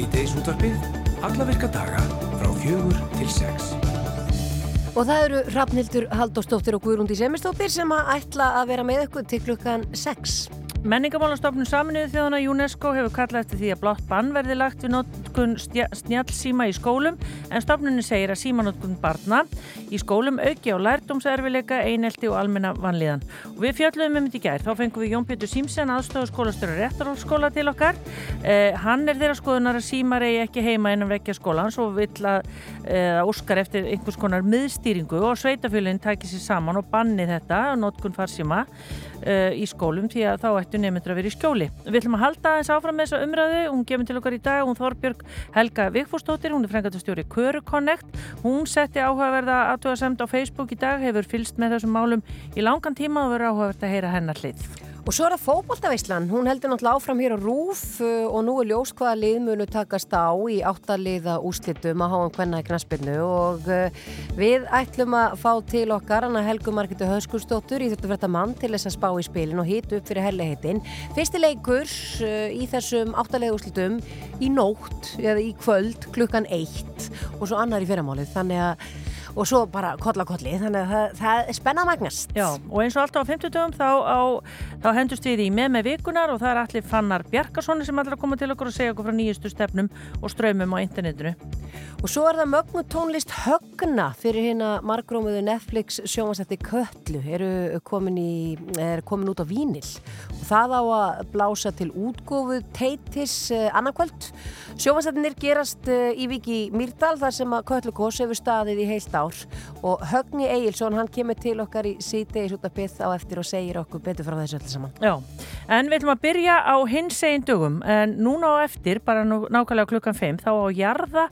Svíteis útvarpið, alla virka daga frá fjögur til sex. Og það eru Rafnildur Haldóstóttir og Guðrúndi Semistóttir sem að ætla að vera með ykkur til klukkan 6. Menningamálastofnun saminuðu þjóðana UNESCO hefur kallað eftir því að blátt bann verði lagt við notkun snjálfsíma í skólum en stofnunni segir að símanotkun barna í skólum auki á lærdomserfileika, einelti og almenna vanlíðan. Og við fjöldluðum um þetta í gær, þá fengum við Jón Pétur Símsen aðstofaskólastöru réttarhólskóla til okkar. Eh, hann er þeirra skoðunar að símar eigi ekki heima innan vekja skólans og vill að eh, óskar eftir einhvers konar miðstýringu og sveitafjölinn takir sér saman og banni þetta, notkun farsíma uh, í skólum því að þá ættu nefndur að vera í skjóli. Við ætlum að halda aðeins áfram með þessa umræðu, hún gefur til okkar í dag, hún Þorbjörg Helga Vigfústóttir, hún er frengatastjóri Köru Connect, hún setti áhugaverða aðtöðasemt á Facebook í dag, hefur fylst með þessum málum í langan tíma og verður áhugavert að heyra hennar hlið. Og svo er það fókbóltaveislan, hún heldur náttúrulega áfram hér á Rúf uh, og nú er ljós hvaða lið munu takast á í áttaliða úslitum að háa um hvenna í knaspinu og uh, við ætlum að fá til okkar hana Helgu Margetu Höskursdóttur í þetta verða mann til þess að spá í spilin og hit upp fyrir hellihitin. Fyrsti leikur uh, í þessum áttaliða úslitum í nótt eða í kvöld klukkan eitt. Og svo annar í fyrramálið. Þannig að og svo bara kolla kolli þannig að það, það er spenna magnast. Já, og eins og alltaf á 50 dögum þá, á, þá hendust við í með með vikunar og það er allir fannar Bjarkarssoni sem allir að koma til okkur og segja okkur frá nýjustu stefnum og ströymum á internetinu. Og svo er það mögnu tónlist högna fyrir hérna margrómuðu Netflix sjómasætti Köllu eru komin, í, er komin út á Vínil og það á að blása til útgófu teitis eh, annarkvöld Sjómasættinir gerast eh, í viki Myrdal þar sem að Köllu Kós hefur staðið í heilt ár og Högni Egilson hann kemur til okkar í sítegis út af byggð á eftir og segir okkur betur frá þessu öllu saman Já, en við ætlum að byrja á hins egin dögum en núna á eftir, bara nú, nákvæmlega klukkan 5 þá á jarða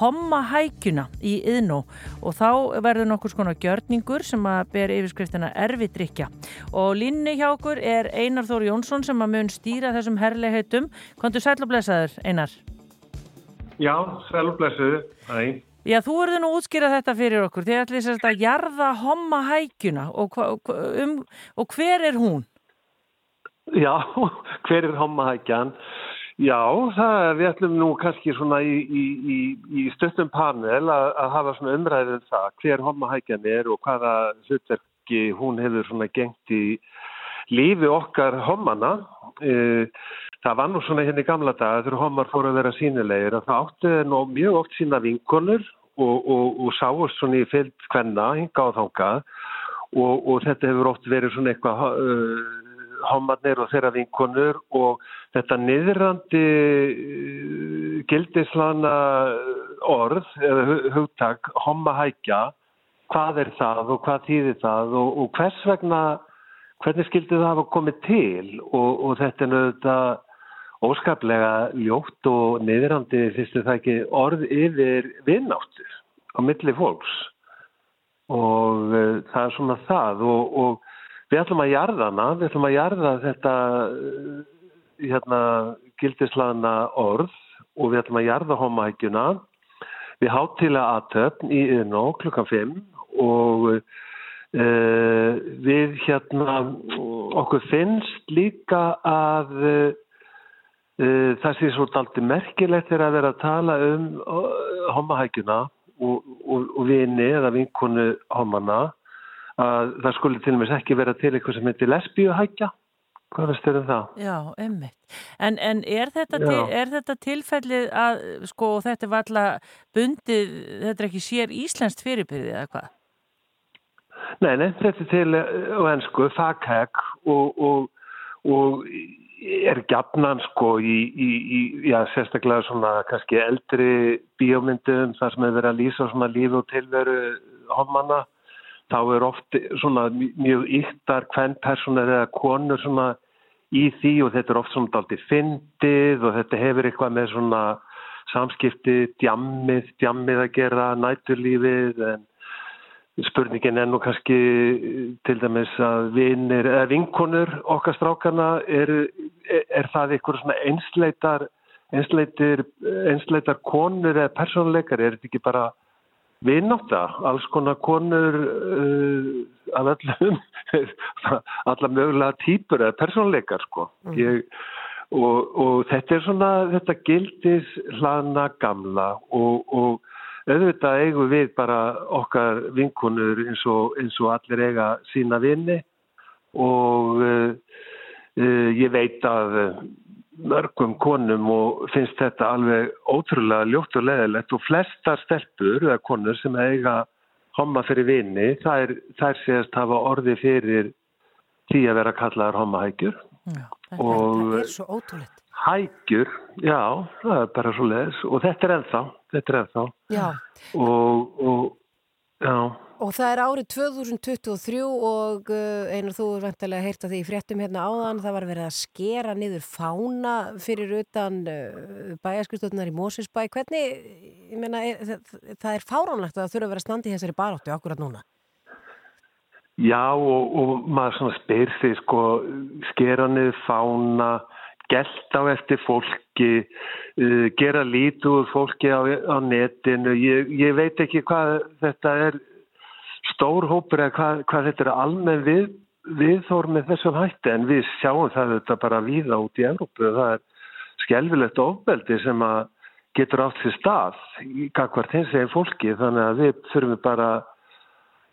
homma hækjuna í yðnó og þá verður nokkur skona gjörningur sem að ber yfirskriftina erfidrykja og línni hjá okkur er Einar Þóri Jónsson sem að mun stýra þessum herleiheitum. Kontur sæl og blessaður, Einar? Já, sæl og blessaður, hæ. Já, þú verður nú útskýra þetta fyrir okkur. Þið ætlum þess að jarða homma hækjuna og, um, og hver er hún? Já, hver er homma hækjan? Já, það, við ætlum nú kannski svona í, í, í, stöttum panel að, að hafa svona umræðið um það hver homma hækjan er og hvaða hlutverki hún hefur svona gengt í lífi okkar hommana. E, það var nú svona hérna í gamla daga þegar hommar fóru að vera sínilegir að það átti nú mjög oft sína vinkonur og, og, og sáust svona í fyllt hvenna, hinga á þangað og, og þetta hefur oft verið svona eitthvað uh, hommarnir og þeirra vinkonur og þetta niðrandi uh, gildislana orð eða hugtak hommahækja, hvað er það og hvað þýðir það og hvers vegna, hvernig skildi það hafa komið til? Og, og þetta er náttúrulega óskaplega ljótt og niðrandi fyrstu það ekki orð yfir vinnáttur á milli fólks. Og uh, það er svona það. Og, og við ætlum að jarða hana, við ætlum að jarða þetta uh, hérna gildislana orð og við ætlum að jarða homahækjuna við háttila aðtöfn í yðnó klukkan 5 og uh, við hérna okkur finnst líka að það sé svo daldi merkilegt þegar að vera að tala um homahækjuna og, og, og vini eða vinkonu homana að það skulle til og meins ekki vera til eitthvað sem heitir lesbíuhækja hvað veist þér um það? Já, ummitt en, en er, þetta til, er þetta tilfellið að sko þetta var alltaf bundið, þetta er ekki sér íslenskt fyrirbyrðið eða hvað? Nei, nei, þetta er til á ennsku, faghæk og, og, og er gafnan sko í, í, í já, sérstaklega svona kannski eldri bíómyndum þar sem hefur verið að lýsa svona líf og tilveru homanna þá er oft svona mjög yktar hvern personar eða konur svona í því og þetta er oft svona aldrei fyndið og þetta hefur eitthvað með svona samskipti, djammið, djammið að gera, næturlífið en spurningin er nú kannski til dæmis að vinir eða vinkonur okkar strákarna er, er, það eitthvað svona einsleitar einsleitar, einsleitar konur eða persónleikar, er þetta ekki bara vinnáta, alls konar konur uh, af öllum alla mögulega týpur eða persónleikar sko. Mm. ég, og, og þetta er svona, þetta gildis hlana gamla og, og auðvitað eigum við bara okkar vinkunur eins og, eins og allir eiga sína vinni og uh, uh, ég veit að mörgum konum og finnst þetta alveg ótrúlega ljótt og leðilegt og flestar stelpur eða konur sem eiga homma fyrir vini, þær, þær séðast hafa orði fyrir því að vera kallaðar hommahækjur. Og hækjur, já, það er bara svo leiðis og þetta er ennþá þetta er ennþá já. og, og já Og það er árið 2023 og einar þú er vantilega að heyrta því fréttum hérna áðan, það var verið að skera niður fána fyrir utan bæjarskustöðunar í Mósinsbæ. Hvernig, ég meina, er, það, er fáránlegt að það þurfa að vera standi þessari baróttu akkurat núna? Já og, og maður svona spyr því sko skera niður fána, gælt á eftir fólki, uh, gera lítu úr fólki á, á netinu. Ég, ég veit ekki hvað þetta er stór hópur eða hvað, hvað þetta er almenn við, viðþór með þessum hætti en við sjáum það þetta bara víða út í Európu og það er skelvilegt ofbeldi sem að getur átt fyrir stað í kakvart hins veginn fólki þannig að við þurfum bara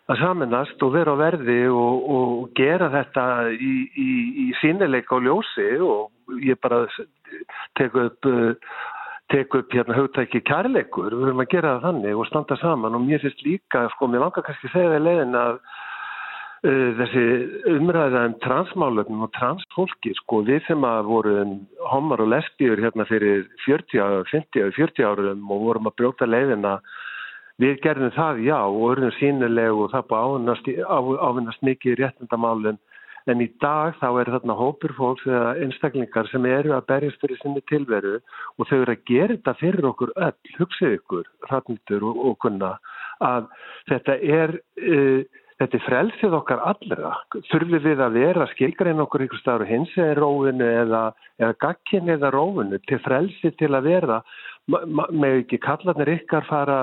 að saminast og vera á verði og, og gera þetta í, í, í sínileika og ljósi og ég bara teku upp tek upp hérna hugtæki kærleikur, við höfum að gera það þannig og standa saman og mér finnst líka, sko, mér langar kannski að segja það í leiðin að uh, þessi umræða um transmálöfnum og transfólki, sko, við sem að vorum homar og lesbíur hérna fyrir 40, 50, 40 árum og vorum að brjóta leiðina við gerðum það, já, og örðum sínileg og það búið ávinnast mikið réttindamálinn En í dag þá er þarna hópur fólks eða einstaklingar sem eru að berjast fyrir sinni tilveru og þau eru að gera þetta fyrir okkur öll, hugsið ykkur, hratnýttur og, og kunna, að þetta er, uh, þetta er frelsið okkar allra. Þurfum við að vera skilgrein okkur ykkur staður hins eða rófinu eða, eða gagkin eða rófinu til frelsið til að vera, með ekki kallarnir ykkar fara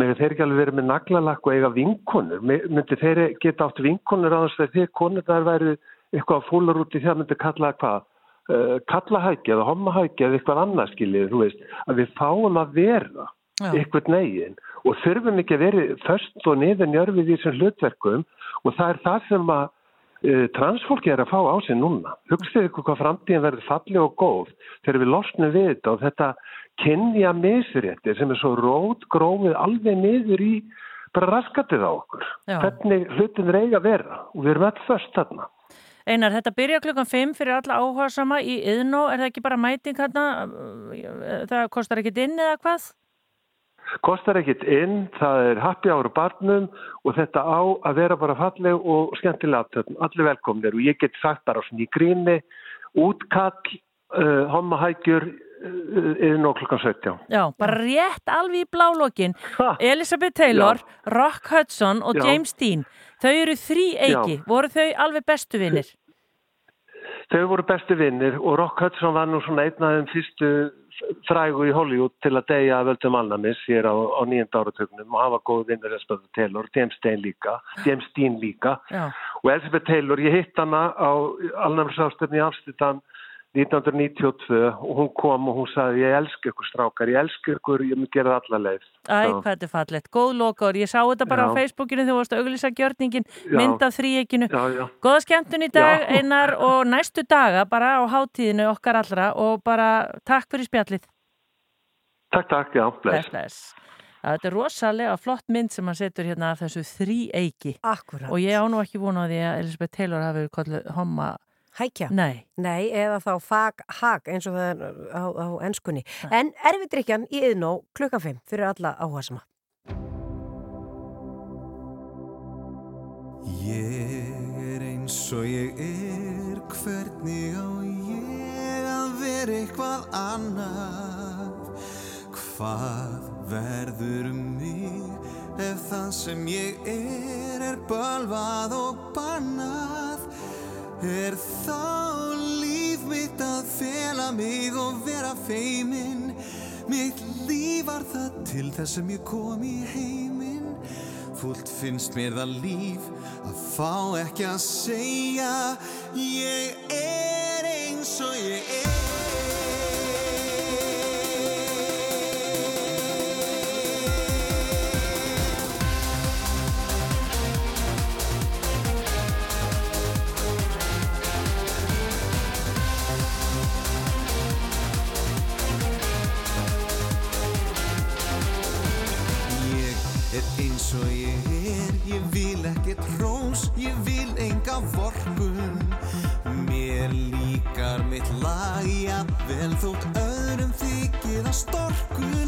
með þeir ekki alveg verið með naglalakk og eiga vinkonur, myndi þeir geta átt vinkonur á þess að þeir konur þar væri eitthvað fólur út í það myndi kalla hvað, uh, kallahækja eða hommahækja eða eitthvað annað skiljið, þú veist, að við fáum að vera Já. eitthvað negin og þurfum ekki að vera först og niður njörfið í þessum hlutverkum og það er það sem að transfólki er að fá á sig núna. Hugsið ykkur hvað framtíðin verður falli og góð þegar við losnum við þetta og þetta kynja misréttir sem er svo rót grófið alveg niður í bara raskatið á okkur. Já. Hvernig hlutin reyga vera og við erum alltaf först þarna. Einar, þetta byrja klukkan 5 fyrir alla áhuga sama í yðnó, er það ekki bara mæting hérna, það kostar ekkit inn eða hvað? Kostar ekkit inn, það er happy ára barnum og þetta á að vera bara falleg og skemmtilega aftöfn, allir velkomnir og ég get sagt bara svona í gríni, útkall, uh, homahækjur, yfir nóg klukkan 17 Já, bara rétt alveg í blálókin Elizabeth Taylor, Já. Rock Hudson og Já. James Dean þau eru þrý eiki, Já. voru þau alveg bestu vinnir? Þau voru bestu vinnir og Rock Hudson var nú svona einn af þeim fyrstu frægu í Hollywood til að deyja völdum alnamis hér á, á nýjenda áratögnum og hann var góð vinnir Elizabeth Taylor, James Dean líka James Dean líka. Og Elizabeth Taylor, ég hitt hana á alnamisástöfni í Amsterdam 1992 og hún kom og hún sagði ég elsk ykkur strákar, ég elsk ykkur, ég mun gera alla leið. Æ, hvað þetta er fallet, góð lokar, ég sá þetta bara já. á Facebookinu þegar þú varst að auglýsa gjörningin, mynd af þrýekinu. Góða skemmtun í dag já. einar og næstu daga bara á hátíðinu okkar allra og bara takk fyrir spjallið. Takk, takk, já, bless. bless. Þetta er rosalega flott mynd sem hann setur hérna af þessu þrýeiki. Akkurat. Og ég án og ekki vona því að Elisabeth Taylor hafi Hækja? Nei. Nei, eða þá fag-hag eins og það er á, á ennskunni. Nei. En erfiðdrykjan í yðnó klukkan 5 fyrir alla áhuga sama. Ég er eins og ég er, hvernig á ég að vera eitthvað annað? Hvað verður um mig ef það sem ég er er bölvað og bannað? Er þá líf mitt að fela mig og vera feiminn? Mitt líf var það til þess að ég kom í heiminn. Fullt finnst mér það líf að fá ekki að segja Ég er eins og ég er Er eins og ég er, ég vil ekkert rós, ég vil enga vorkun Mér líkar mitt lagja vel þótt öðrum þykir að storkun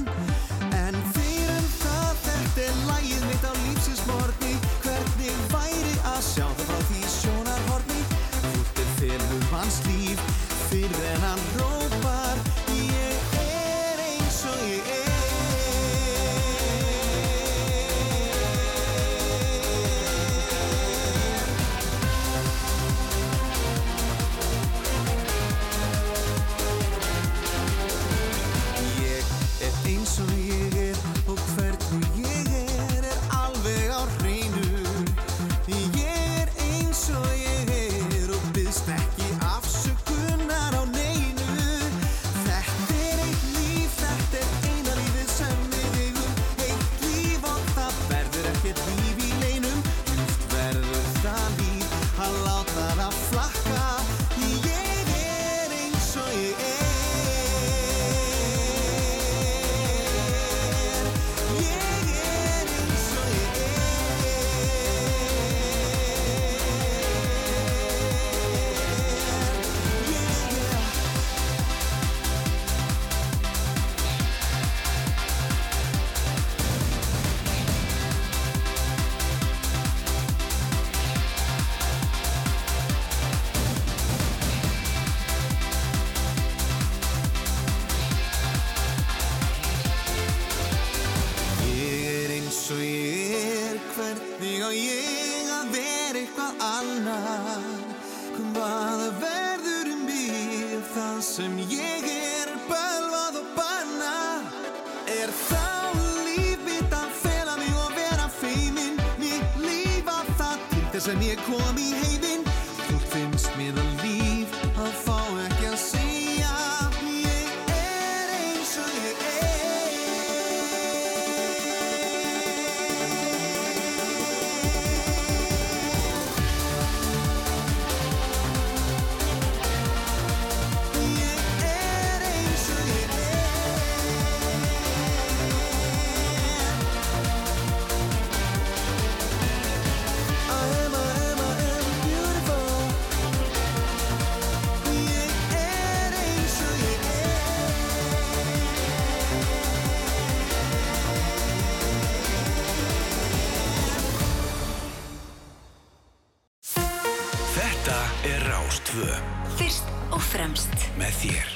Tvö. Fyrst og fremst. Með þér.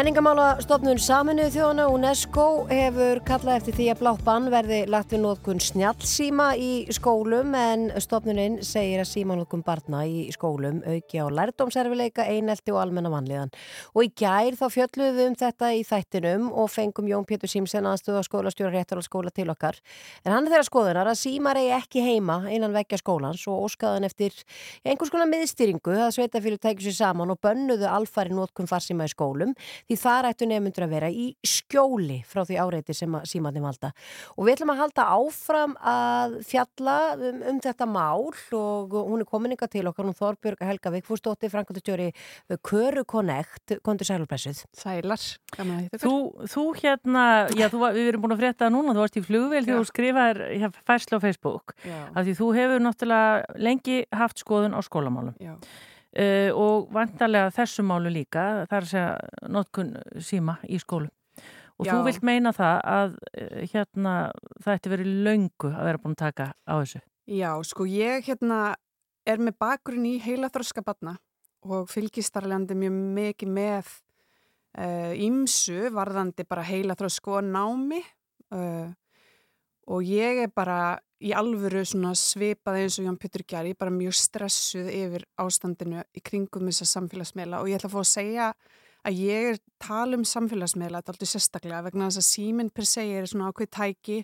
Menningamála stofnun Saminuðu þjóðana UNESCO hefur kallað eftir því að blátt bann verði lagt við nótkun snjálfsíma í skólum en stofnuninn segir að símanótkun barna í skólum auki á lærdómserfileika, einelti og almenna vanlíðan. Og í gær þá fjöldluðum við um þetta í þættinum og fengum Jón Pétur Símsen aðstöða skólastjóra réttar á skóla til okkar. En hann er þeirra skoðunar að símar eigi ekki heima innan vekja skólans og óskaðan eftir einhvers konar miðstýringu að sveitafílu tækju sér saman og bönnuðu alfari nótkun farsíma í skólum því þar ættu nefnundur að vera í skjóli frá því áreiti sem að símaði valda. Og við ætlum að halda áfram að fjalla um, um þetta mál og hún er komininga til okkar, hún Þorbjörg Helga Vikfúsdóttir, Frankundustjóri Köru Connect, kontur sælurpressuð. Sælar, gaman að hitta þú, þú hérna, já, þú, við erum búin að frétta núna, þú varst í flugvel þegar þú skrifaði færslu á Facebook, já. af því þú hefur náttúrulega lengi haft skoðun á skólamálum. Já. Uh, og vantarlega þessu málu líka þar að segja notkun síma í skólum. Og Já. þú vilt meina það að uh, hérna það ætti verið laungu að vera búin að taka á þessu? Já, sko ég hérna er með bakgrunn í heila þróskabatna og fylgist þar alveg mjög mikið með ímsu uh, varðandi bara heila þrósku og námi og ég er bara í alvöru svipað eins og Jón Pjóttur Gjari, bara mjög stressuð yfir ástandinu í kringum þessa samfélagsmiðla. Og ég ætla að fá að segja að ég er tala um samfélagsmiðla, þetta er alltaf sérstaklega vegna þess að síminn per se er svona ákveð tæki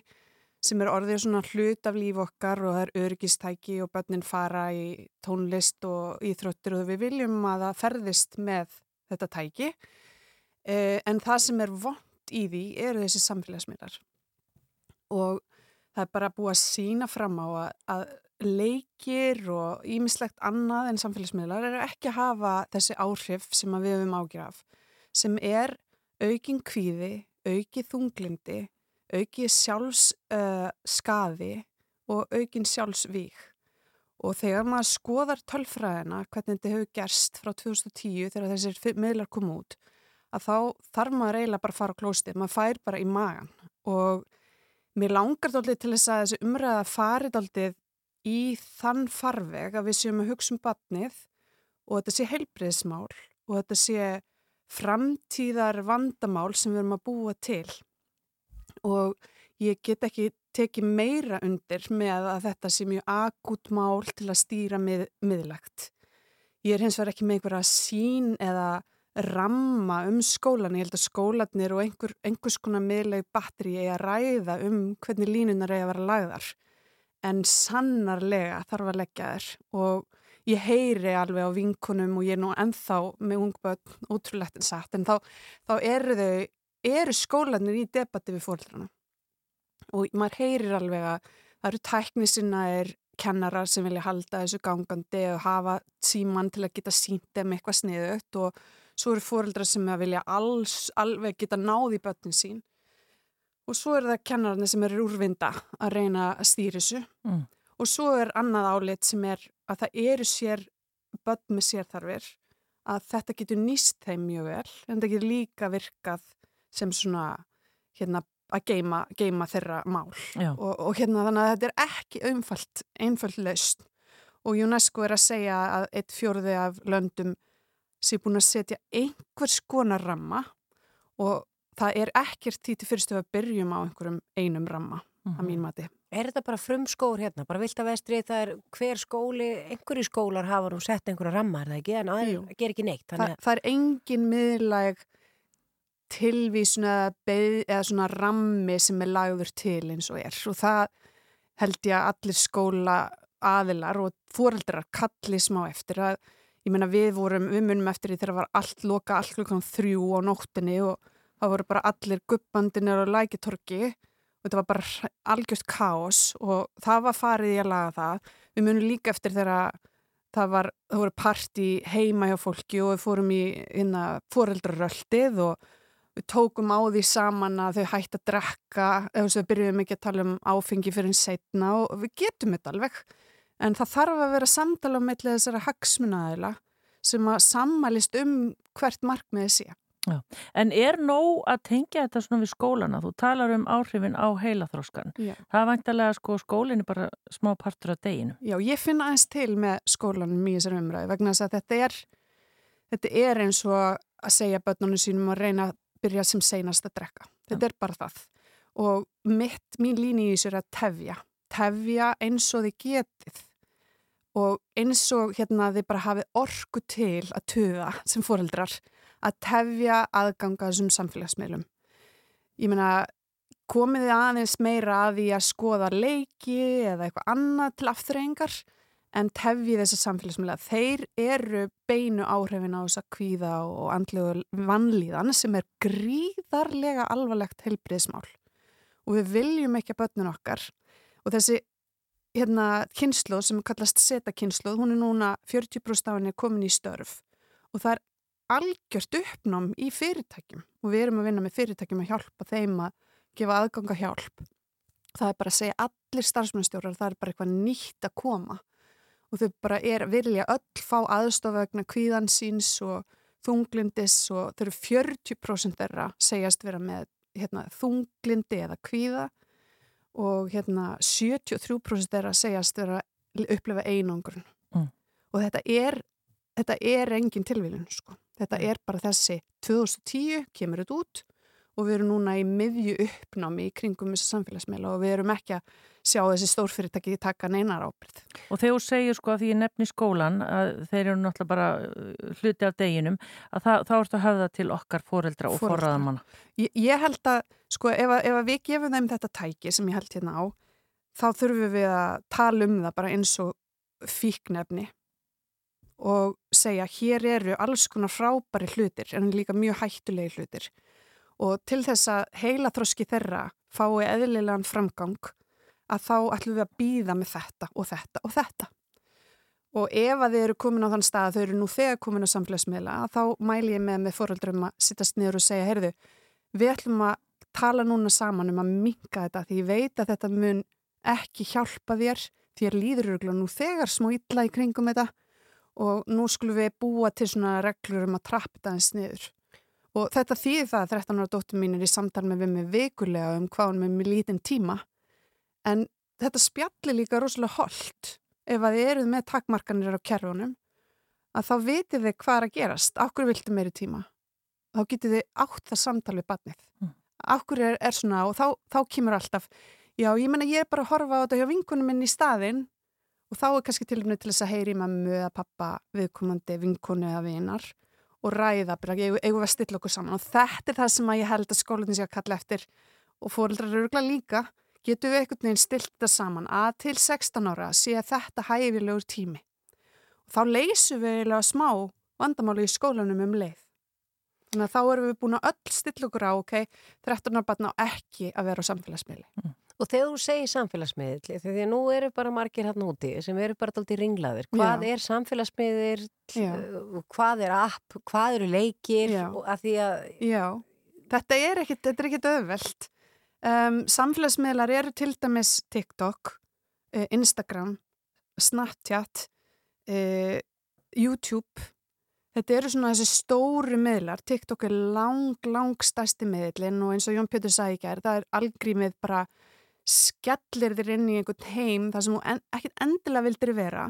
sem er orðið svona hlut af líf okkar og það er öryggistæki og börnin fara í tónlist og íþróttir og við viljum að það ferðist með þetta tæki. Eh, en það sem er vond í því eru þessi samfélagsmiðlar. Og það er bara búið að sína fram á að, að leikir og ímislegt annað en samfélagsmiðlar eru ekki að hafa þessi áhrif sem við höfum ágjaf sem er aukin kvíði, aukið þunglindi, aukið sjálfsskaði uh, og aukin sjálfsvík. Og þegar maður skoðar tölfræðina, hvernig þetta hefur gerst frá 2010 þegar þessir miðlar kom út, að þá þarf maður eiginlega bara að fara á klóstið, maður fær bara í magan og Mér langar þáttið til þess að þessi umræða farið þáttið í þann farveg að við séum að hugsa um batnið og þetta sé heilbriðsmál og þetta sé framtíðar vandamál sem við erum að búa til. Og ég get ekki tekið meira undir með að þetta sé mjög akut mál til að stýra mið, miðlagt. Ég er hins vegar ekki með einhverja sín eða ramma um skólan, ég held að skólanir og einhver, einhvers konar miðleg batteri er að ræða um hvernig línunar er að vera lagðar. En sannarlega þarf að leggja þér og ég heyri alveg á vinkunum og ég er nú ennþá með ungböld útrúlegt en satt. En þá, þá eru þau, eru skólanir í debatti við fólkrana og maður heyrir alveg að það eru tækni sinna er kennarar sem vilja halda þessu gangandi og hafa síman til að geta sínt þeim eitthvað sniðut og svo eru fóreldra sem vilja alls, alveg geta náði börnin sín. Og svo er það kennararnir sem eru úrvinda að reyna að stýra þessu. Mm. og svo er annað álit sem er að það eru sér börn með sérþarfir að þetta getur nýst þeim mjög vel. En það getur líka virkað sem svona hérna að geima, geima þeirra mál og, og hérna þannig að þetta er ekki einfalt, einfalt laust og UNESCO er að segja að eitt fjóruði af löndum sé búin að setja einhvers konar ramma og það er ekkert títi fyrstu að byrjum á einhverjum einum ramma mm -hmm. að mín mati. Er þetta bara frumskóur hérna, bara vilt að vestri það er hver skóli, einhverju skólar hafa nú sett einhverja ramma, er það ekki? En það ger ekki neitt. Þa, það er engin miðlæg tilvísun eða, beð, eða svona rammi sem er lagður til eins og er og það held ég að allir skóla aðilar og fóreldrar kalli smá eftir að ég meina við vorum, við munum eftir því þegar það var allt loka, allt klukkan þrjú á nóttinni og það voru bara allir guppandinir og lækitorki og þetta var bara algjörst káos og það var farið í að laga það. Við munum líka eftir þegar það var, það voru parti heima hjá fólki og við fórum í hérna fóreldraröldið og við tókum á því saman að þau hætti að drekka, eða þess að við byrjuðum ekki að tala um áfengi fyrir einn setna og við getum þetta alveg en það þarf að vera samtala með þessara hagsmunaðila sem að sammælist um hvert markmiði sé. Já. En er nóg að tengja þetta svona við skólana? Þú talar um áhrifin á heilaþróskan. Já. Það er vantilega sko skólinn er bara smá partur af deginu. Já, ég finna aðeins til með skólanum í þessar umræði vegna þess að þetta er, þetta er eins og að segja börnunum sínum að reyna að byrja sem seinast að drekka. Þetta er bara það. Og mitt, mín líni í þessu er að tefja. Tefja eins og þið getið. Og eins og hérna þið bara hafið orku til að tuða sem foreldrar að tefja aðganga þessum samfélagsmeilum. Ég meina, komið þið aðeins meira að því að skoða leiki eða eitthvað annað til afturrengar en tefji þessa samfélagsmiðla. Þeir eru beinu áhrifin á þess að kvíða og andlegu vannlíðan sem er gríðarlega alvarlegt helbriðsmál. Og við viljum ekki að börnun okkar og þessi hérna, kynsluð sem kallast seta kynsluð, hún er núna 40% af henni komin í störf og það er algjört uppnám í fyrirtækjum og við erum að vinna með fyrirtækjum að hjálpa þeim að gefa aðganga hjálp. Það er bara að segja allir starfsmennstjórar, það er bara eitthvað nýtt að koma og þau bara er vilja öll fá aðstofagna kvíðan síns og þunglindis og þau eru 40% þeirra segjast vera með hérna, þunglindi eða kvíða og hérna 73% þeirra segjast vera upplefa einangrun Mm. og þetta er þetta er engin tilvílun sko. þetta er bara þessi 2010 kemur þetta út og við erum núna í miðju uppnámi í kringum þessi samfélagsmeila og við erum ekki að sjá þessi stórfyrirtæki taka neinar ábyrð. Og þegar þú segir sko að því ég nefni skólan að þeir eru náttúrulega bara uh, hluti af deginum að það, þá ertu að höfða til okkar foreldra og forraðamanna. Ég, ég held að, sko, ef, ef við gefum þeim þetta tæki sem ég held hérna á, þá þurfum við að tala um það bara eins og fíknefni og segja hér eru alls konar frábæri hlutir en líka mjög hættulegi hlutir og til þess að heila þroski þeirra fái eðlilegan framgang að þá ætlum við að býða með þetta og þetta og þetta. Og ef að þið eru komin á þann stað að þau eru nú þegar komin á samfélagsmiðla þá mæl ég með með foreldrum að sittast niður og segja, heyrðu, við ætlum að tala núna saman um að minka þetta því ég veit að þetta mun ekki hjálpa þér því er líður örugglega nú þegar smá illa í kringum þetta og nú skulum við búa til svona reglur um að trappa þetta eins niður. Og þetta þýðir það að 13 ára dóttur mín er í samtal með við mig vikulega um hvað hún með mér lítinn tíma en þetta spjalli líka rosalega holdt ef að þið eruð með takmarkanir á kerfunum að þá vitið þið hvað er að gerast. Ákkur viltu meiri tíma? Þá getið þið átt það samtal við barnið. Mm. ákkur er, er svona og þá, þá kemur alltaf já, ég menna ég er bara að horfa á þetta hjá vinkunum minn í staðinn. Og þá er kannski tilumni til þess að heyri mammu eða pappa viðkomandi vinkunu eða vinar og ræða bara, eigum við að stilla okkur saman? Og þetta er það sem að ég held að skólinni sé að kalla eftir. Og fóreldrar eru örugglega líka getum við einhvern veginn stilt þetta saman að til 16 ára sé að þetta hæfilegur tími og þá leysum við eiginlega smá vandamáli í skólanum um leið þannig að þá erum við búin að öll stilla okkur á ok, 13 ára batna á ekki að vera á samfélagsmiðli Og þegar þú segir samfélagsmiðl, því að nú eru bara margir hann úti sem eru bara daldið ringlaðir. Hvað Já. er samfélagsmiðl, Já. uh, hvað er app, hvað eru leikir að því að, Já, þetta er ekkit, þetta er ekkit öðvelt. Um, samfélagsmiðlar eru til dæmis TikTok, uh, Instagram, Snapchat, uh, YouTube. Þetta eru svona þessi stóru miðlar. TikTok er lang, lang stærsti miðlinn og eins og Jón Pétur sagði ekki er, það er algrímið bara skellir þér inn í einhvern heim þar sem þú en, ekkit endilega vildir vera.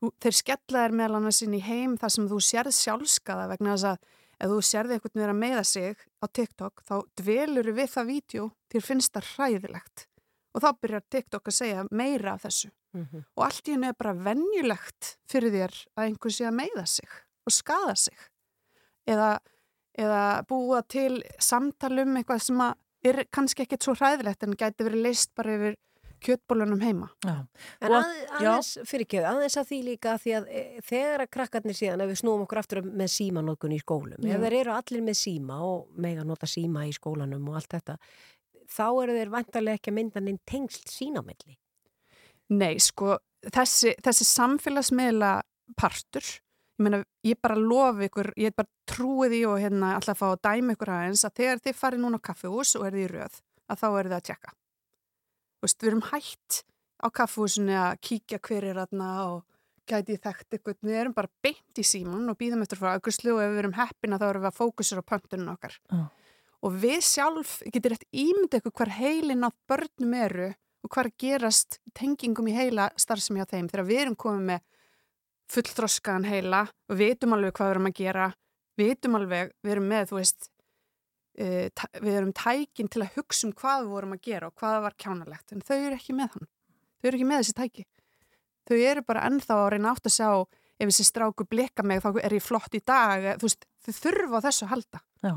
Þeir skella þér meðal annars inn í heim þar sem þú sérð sjálfskaða vegna þess að ef þú sérði einhvern vera að meiða sig á TikTok þá dvelur við það vídeo þér finnst það hræðilegt. Og þá byrjar TikTok að segja meira af þessu. Mhm. og allt í hennu er bara venjulegt fyrir þér að einhver sé að meiða sig og skada sig. Eða, eða búa til samtalum eitthvað sem er kannski ekkert svo hræðilegt en gæti verið leist bara yfir kjötbólunum heima Já. En að, aðeins, fyrir ekki, aðeins að því líka því að e, þegar að krakkarnir síðan, ef við snúum okkur aftur með símanótkun í skólum, Já. ef þeir eru allir með síma og mega nota síma í skólanum og allt þetta, þá eru þeir vantarlega ekki að mynda neinn tengsl sínamilli. Nei, sko, þessi, þessi samfélagsmiðla partur, ég meina, ég bara lofi ykkur, ég bara trúi því og hérna alltaf að fá að dæma ykkur aðeins að þegar þið farið núna á kaffihús og erið í röð, að þá erið að tjekka. Veist, við erum hætt á kaffihúsinu að kíkja hver er aðna og gæti þekkt ykkur, við erum bara beint í síman og býðum eftir frá augustlu og ef við erum heppina þá erum við að fókusur á pöntunum okkar. Já. Og við sjálf getur rétt ímynd ykkur hver heilin á börnum eru og hvað er að gerast tengingum í heila starfsemi á þeim þegar við erum komið með fullþroskaðan heila og við veitum alveg hvað við erum að gera vitum alveg, við erum með, þú veist, uh, við erum tækin til að hugsa um hvað við vorum að gera og hvað var kjánalegt, en þau eru ekki með hann. Þau eru ekki með þessi tæki. Þau eru bara ennþá að reyna átt að sjá ef þessi stráku blikka mig þá er ég flott í dag, þú veist, þau þurfa þessu að halda. Já,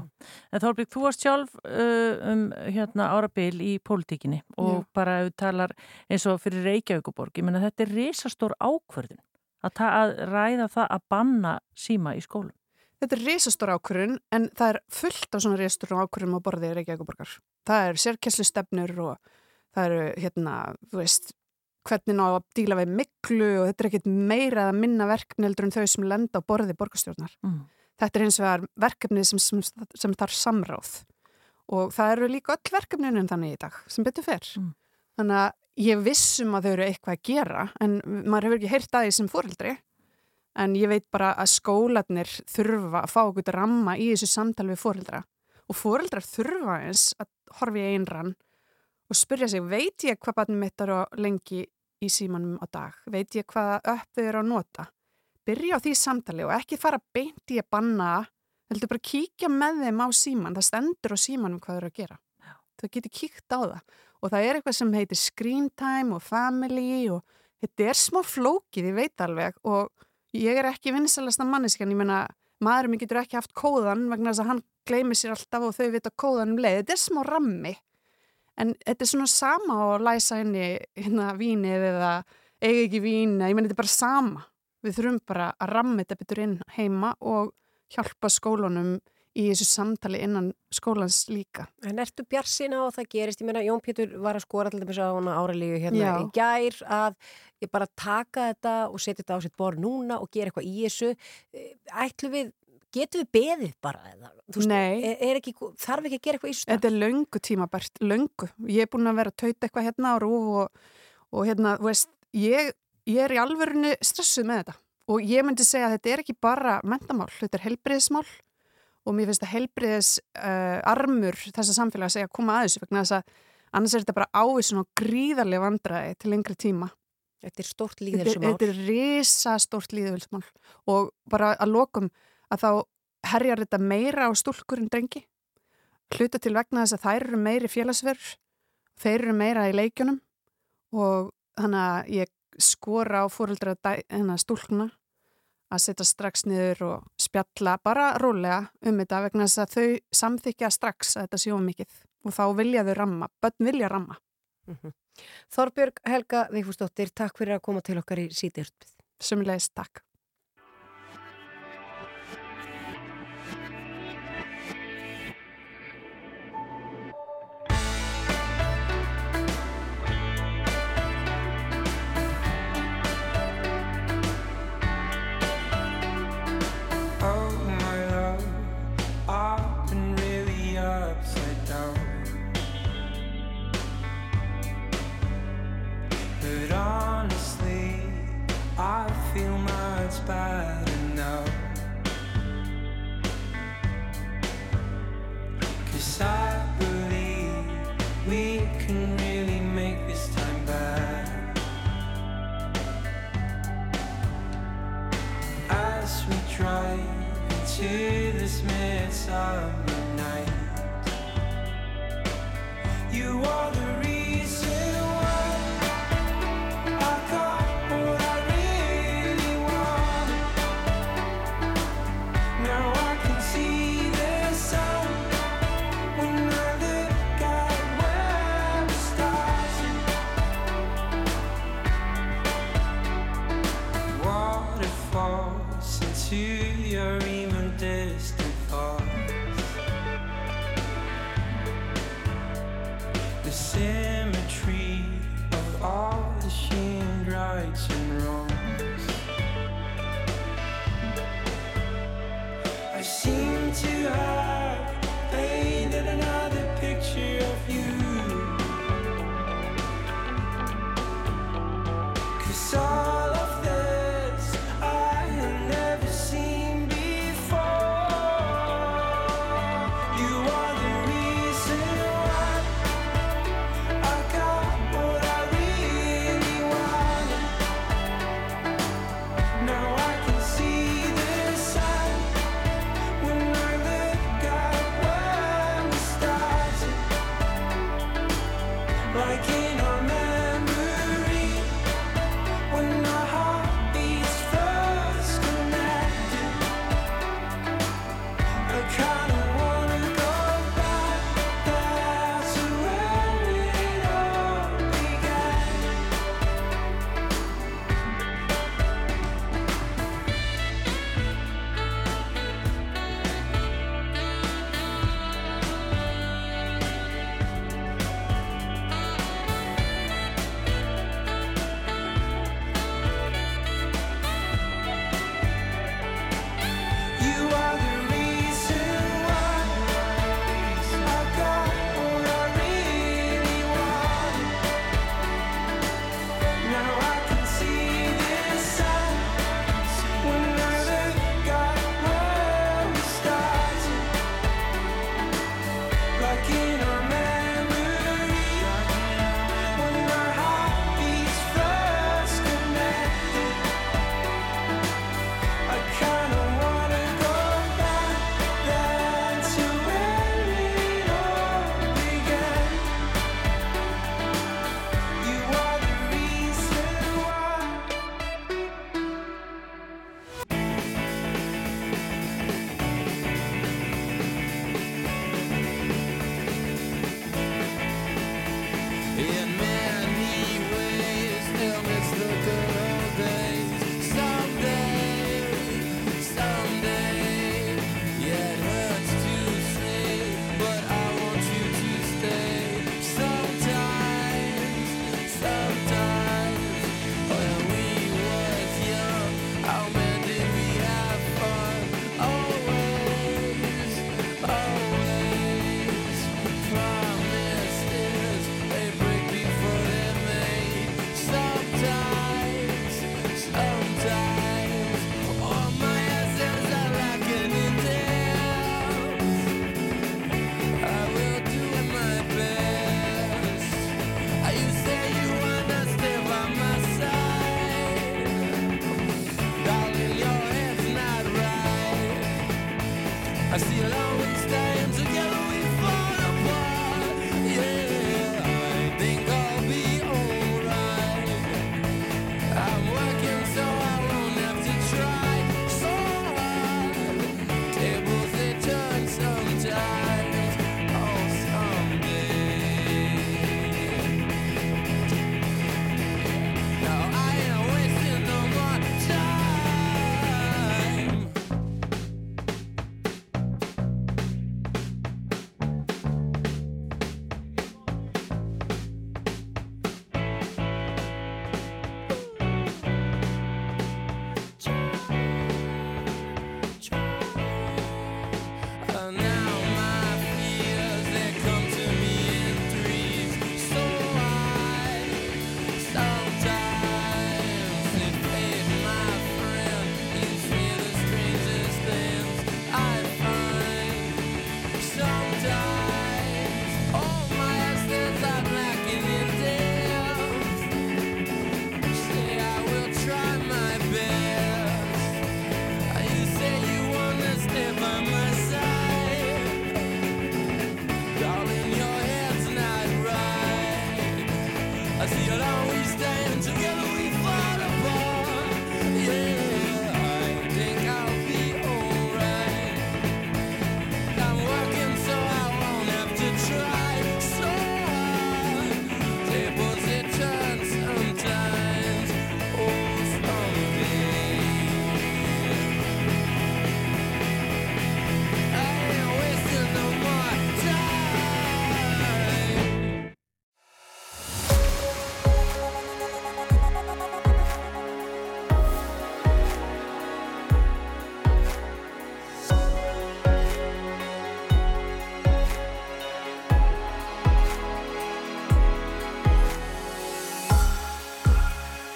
en Þorbrík, þú varst sjálf uh, um hérna árabil í pólitíkinni og Já. bara þú talar eins og fyrir Reykjavíkuborg, ég menna þetta er risastór ákvörðin að, að ræða það að banna síma í skólum. Þetta er risastór ákvörðun en það er fullt af svona risastór ákvörðum á borðið Reykjavíkuborgar. Það er sérkesslu stefnur og það eru hérna, þú veist, hvernig ná að díla við miklu og þetta er ekkit meira eða minna verkefni heldur en þau sem lenda á borði borgarstjórnar. Mm. Þetta er hins vegar verkefni sem, sem, sem þarf samráð og það eru líka öll verkefninin þannig í dag sem betur fer. Mm. Þannig að ég vissum að þau eru eitthvað að gera en maður hefur ekki heyrt að því sem fóreldri en ég veit bara að skólanir þurfa að fá okkur ramma í þessu samtal við fóreldra og fóreldrar þurfa eins að horfa í einrann og spyrja sig, veit ég hvað barnið mitt er á lengi í símanum á dag? Veit ég hvaða upp þau eru að nota? Byrja á því samtali og ekki fara beint í að banna, heldur bara kíkja með þeim á síman, það stendur á símanum hvað þau eru að gera. Þau getur kíkt á það og það er eitthvað sem heitir screen time og family og þetta er smá flókið, ég veit alveg og ég er ekki vinsalasta manneskan, ég meina maðurinn minn getur ekki haft kóðan vegna þess að hann gleymir sér alltaf og þau vita kóðan um leið, þetta er smá rammi. En þetta er svona sama og læsa henni hérna vínið eða eiga ekki vín, ég meina þetta er bara sama. Við þurfum bara að ramma þetta betur inn heima og hjálpa skólunum í þessu samtali innan skólans líka. En ertu bjarsina á að það gerist? Ég meina, Jón Pétur var að skora alltaf að hana áralíu hérna Já. í gær að ég bara taka þetta og setja þetta á sitt borð núna og gera eitthvað í þessu. Ætlu við, getum við beðið bara veist, Nei. Er, er ekki, þarf ekki að gera eitthvað í þessu? Þetta er löngu tímabært, löngu. Ég er búin að vera að tauta eitthvað hérna á rúf og, og hérna, veist, ég, ég er í alvörinu stressuð með þetta og ég myndi segja að þetta er ekki bara mentamál, þetta er helbriðismál og mér finnst að helbriðis uh, armur þessa samfélag að koma að þessu vegna þess að annars er þetta bara ávísun og gríðarlega vandræði til lengri tíma. Þetta er er, líðelsumál. þetta er risa stórt líðvöldsmál og bara að lokum að þá herjar þetta meira á stúlkur en drengi. Hluta til vegna þess að þær eru meiri félagsverður, þeir eru meira í leikjunum og þannig að ég skora á fóreldra hennar stúlkuna að setja strax niður og spjalla bara rólega um þetta vegna þess að þau samþykja strax að þetta sjóum mikið og þá vilja þau ramma, börn vilja ramma. Þorbjörg Helga Vigfúsdóttir, takk fyrir að koma til okkar í síðirtið. Sumulegis takk. Into this midsummer uh.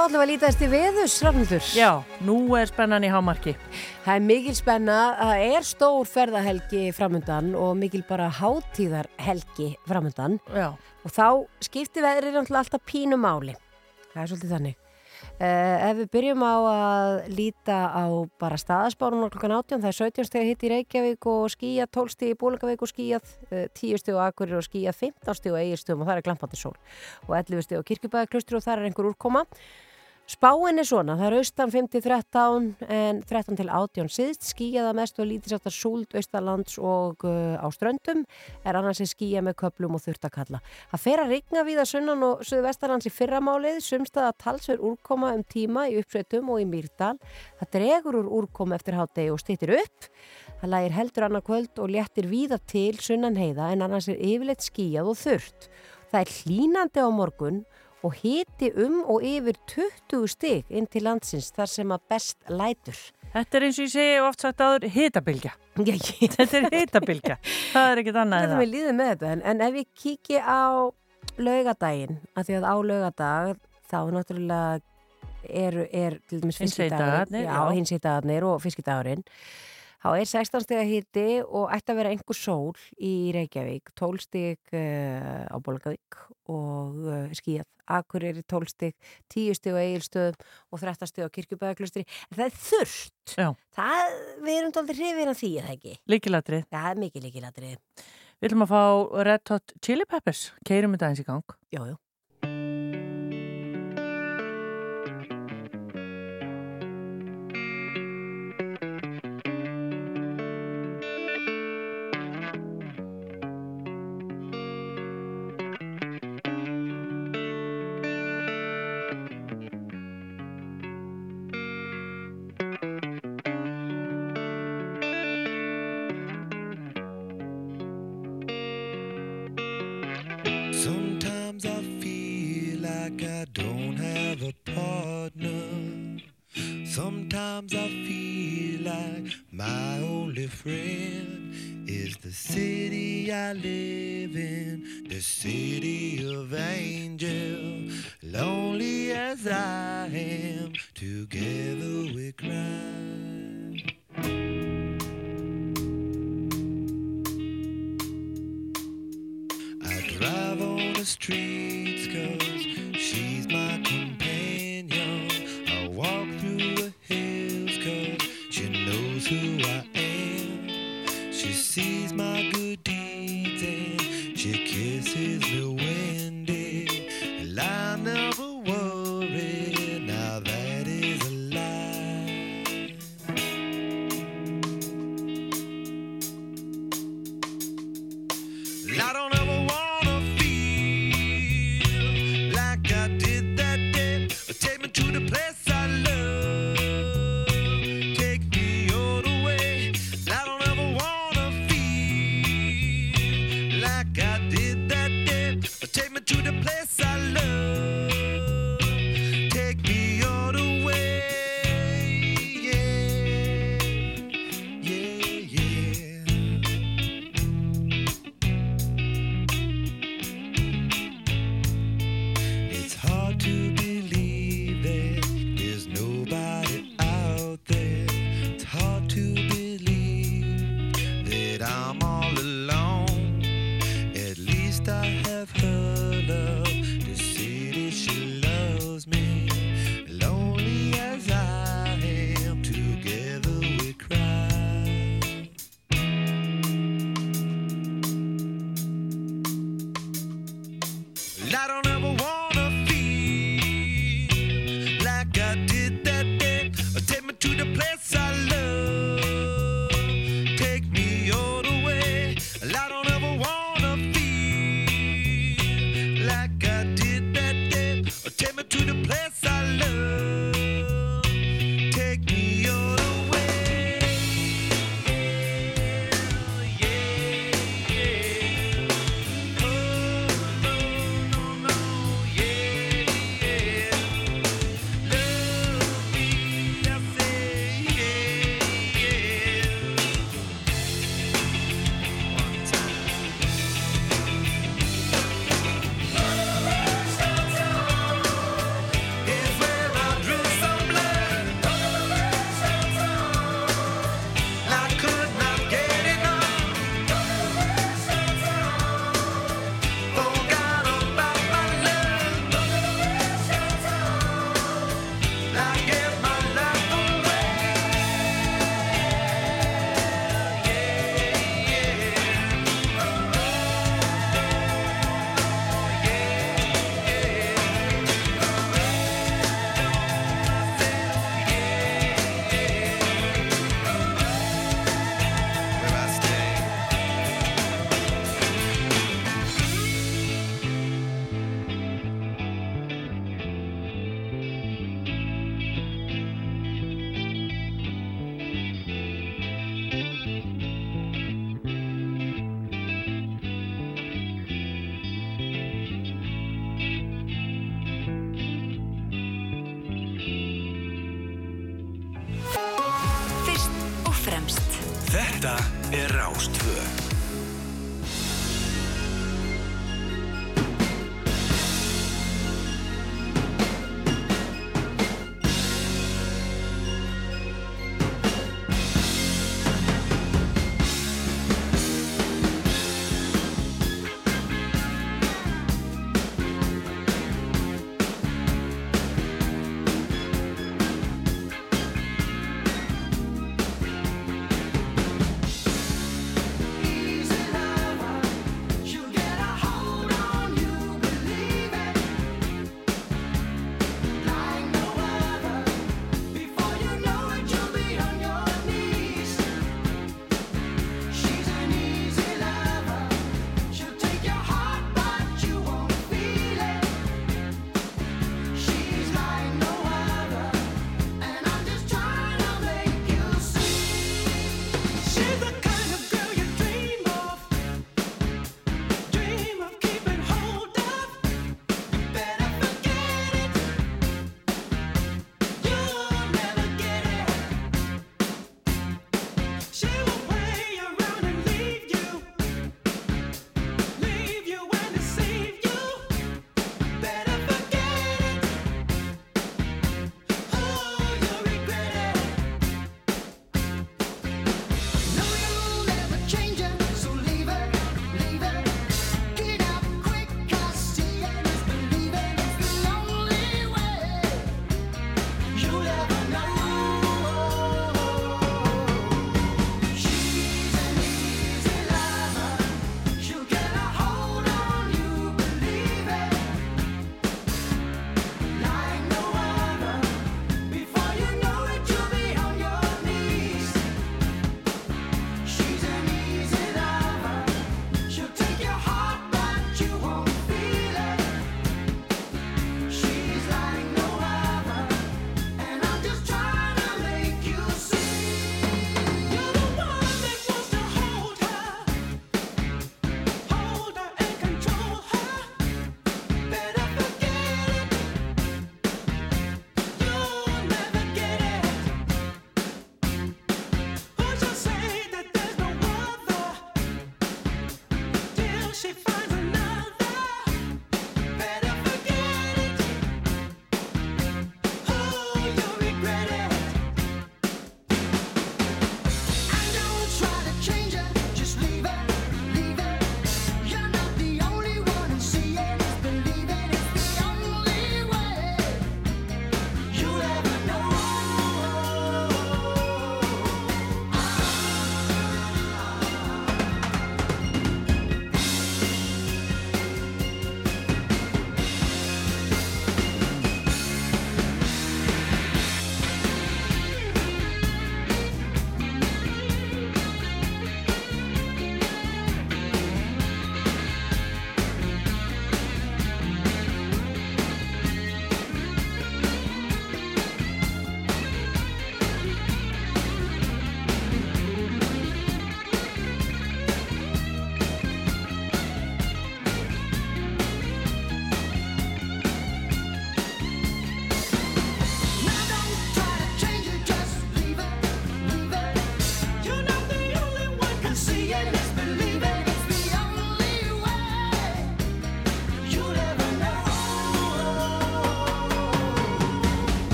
Þá ætlum við að lítast í veðus, Rafnildur. Já, nú er spennan í hámarki. Það er mikil spenna, það er stór ferðahelgi framundan og mikil bara hátíðarhelgi framundan Já. og þá skiptir veðrið alltaf pínu máli. Það er svolítið þannig. Uh, ef við byrjum á að líta á bara staðaspárun og klukkan 18, það er 17 steg hitt í Reykjavík og skíjað, 12 steg í Bólungavík og skíjað, uh, 10 steg á Akurir og skíjað, 15 steg á Egilstöðum og það er glampandi sól og 11 steg á Kirkjubæðaklustri og það er einhver úrkoma. Spáin er svona, það er austan 5-13 en 13 til 18 síðst, skíjaða mest og lítið sáttar súld austalands og uh, á ströndum er annars er skíja með köplum og þurftakalla. Það fer að rigna við að sunnan og söðu vestarlands í fyrramálið, sumstaða talsver úrkoma um tíma í uppsveitum og í Mýrdal. Það dregur úr úrkoma eftir hátegi og stýttir upp. Það lægir heldur annað kvöld og léttir víða til sunnan heiða en annars er yfirleitt skíjað og þurft. Það er hlínandi á morgun og hiti um og yfir 20 stig inn til landsins þar sem að best lætur. Þetta er eins og ég segi oft sagt áður hitabilgja. Þetta er hitabilgja. Það er ekkit annað en það. við líðum með þetta en, en ef ég kíki á laugadaginn, af því að á laugadag þá náttúrulega er, er til dæmis Hinsegin fiskidagur dagarnir, já, já. hinsidagarnir og fiskidagurinn þá er 16 steg að hiti og ætti að vera einhver sól í Reykjavík 12 steg uh, á Bólgavík og uh, skíjað Akureyri 12 steg, 10 steg á Egilstöðum og 13 steg á Kirkjubæðaklustri en það er þurft það, við erum dálítið hrifin af því, er það ekki? Líkilatrið. Já, það er mikið líkilatrið Við ætlum að fá Red Hot Chili Peppers. Keirum þetta eins í gang. Jú,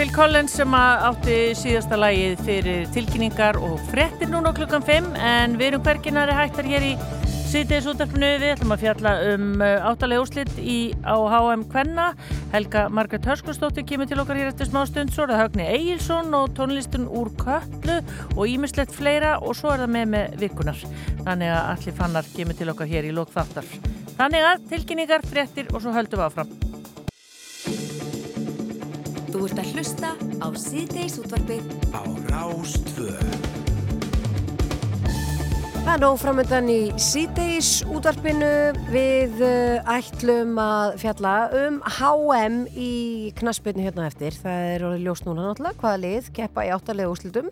Phil Collins sem átti síðasta lagið fyrir tilkynningar og frettir núna klukkan 5 en við erum hverginari hættar hér í síðdeis útdarpinu. Við ætlum að fjalla um áttalega úrslit í, á HM Kvenna. Helga Margret Hörskustóttir kemur til okkar hér eftir smá stund. Svo er það Högni Egilson og tónlistun úr Köllu og ímislegt fleira og svo er það með með vikunar. Þannig að allir fannar kemur til okkar hér í lók þáttar. Þannig að tilkynningar, frettir og svo höldum við áfram. Þú ert að hlusta á síðdeis útvarpið Á Rástvö Það er nóg framöndan í síðdeis útvarpinu. Við uh, ætlum að fjalla um HM í knaspinu hérna eftir. Það er orðið ljós núna náttúrulega hvaða lið keppa í áttarlega úrslutum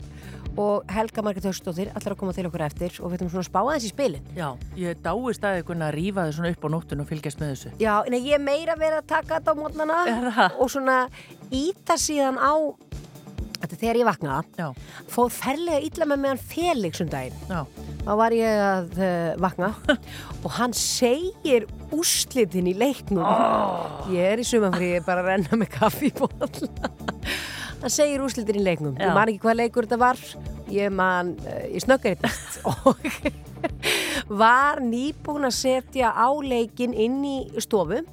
og Helga Margit Högstóttir allar að koma til okkur eftir og við ætlum svona að spá aðeins í spilin. Já, ég dáist að einhvern að rífa þau svona upp á nóttun og fylgjast með þessu. Já, en ég er meira verið að taka þetta á mótnana og svona íta síðan á Þetta þegar ég vaknaða, Já, fóð ferlega illa með meðan Felix um daginn. já. þá var ég að uh, vakna og hann segir úrslitin í leiknum ég er í sumanfrí, bara að renna með kaffi í bólla hann segir úrslitin í leiknum. Ég man ekki hvað leikur þetta var. Ég man, uh, ég snöggar þetta og var nýbúin að setja á leikin inn í stofu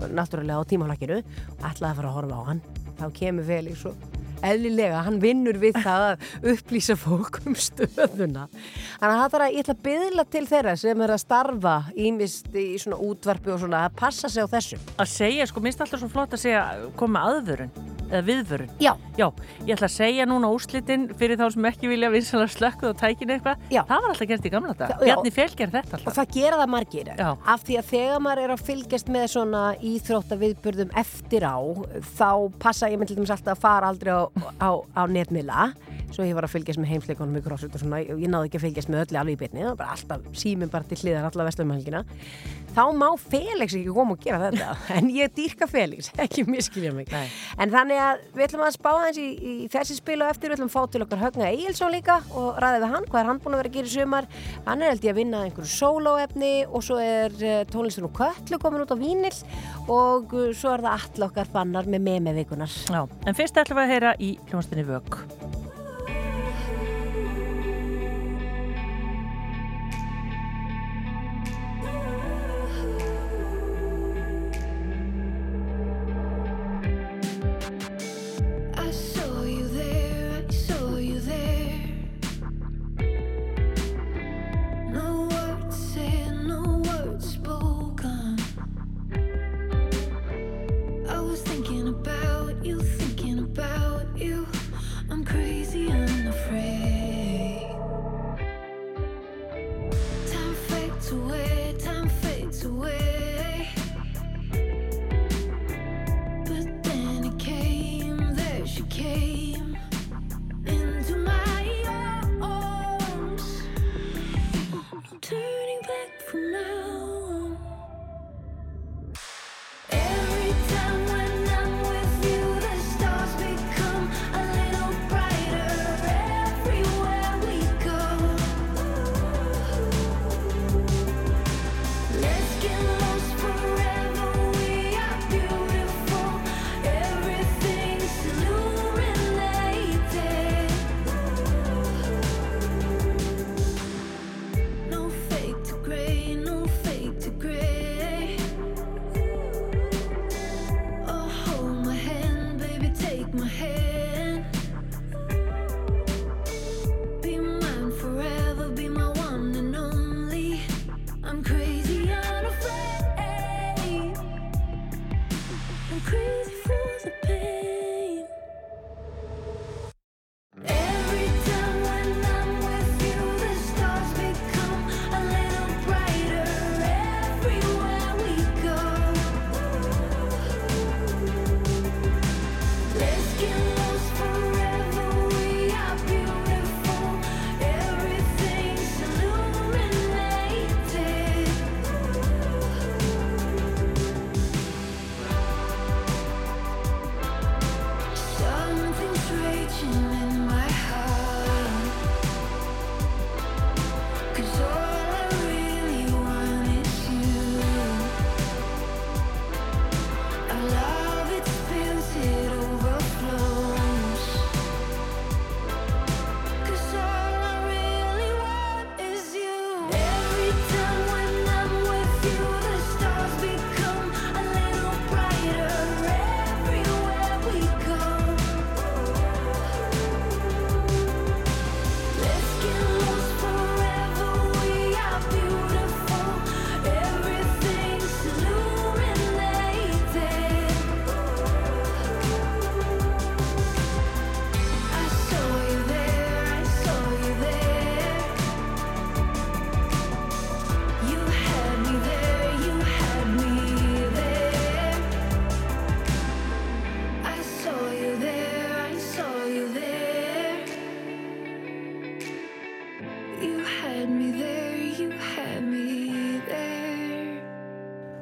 náttúrulega á tímaflakkinu ætlaði að fara að horfa á hann. Þá kemur Felix og eðlilega, hann vinnur við það að upplýsa fólk um stöðuna þannig að það er að ég ætla að byðla til þeirra sem er að starfa ímist í svona útvarpi og svona að passa sig á þessu Að segja, sko, minnst alltaf svo flott að segja koma aðvörun eða viðvörun. Já, Já, ég ætla að segja núna úrslitin fyrir þá sem ekki vilja vinsalega slökkuð og tækinu eitthvað. Það var alltaf gert í gamla dag. Fel gerði þetta og alltaf. það gera það margir Já. af því að þegar maður er að fylgjast með svona íþróttaviðburðum eftir á þá passa ég dæmis alltaf að fara aldrei á, á, á netmila svo ég var að fylgjast með heimsleikonum í crossfit og svona, ég náði ekki að fylgjast með öllu alveg í byrni, það var bara alltaf síminn bara til hliðar alla vestlumhelgina þá má Felix ekki koma og gera þetta en ég dýrka Felix, ekki miskilja mig. Nei. en þannig að við ætlum að spá hans í, í þessi spil og eftir við ætlum að fá til okkar Högna Egilson líka og ræða við hann, hvað er hann búin að vera að gera í sumar. Hann er held ég að vinna einhverju sólóefni og svo er tónlistin og köllu komin út á vínil og uh, svo er það all okkar fannar með vikunar Já, en fyrst ætlum við að heyra í hljónstinni vök.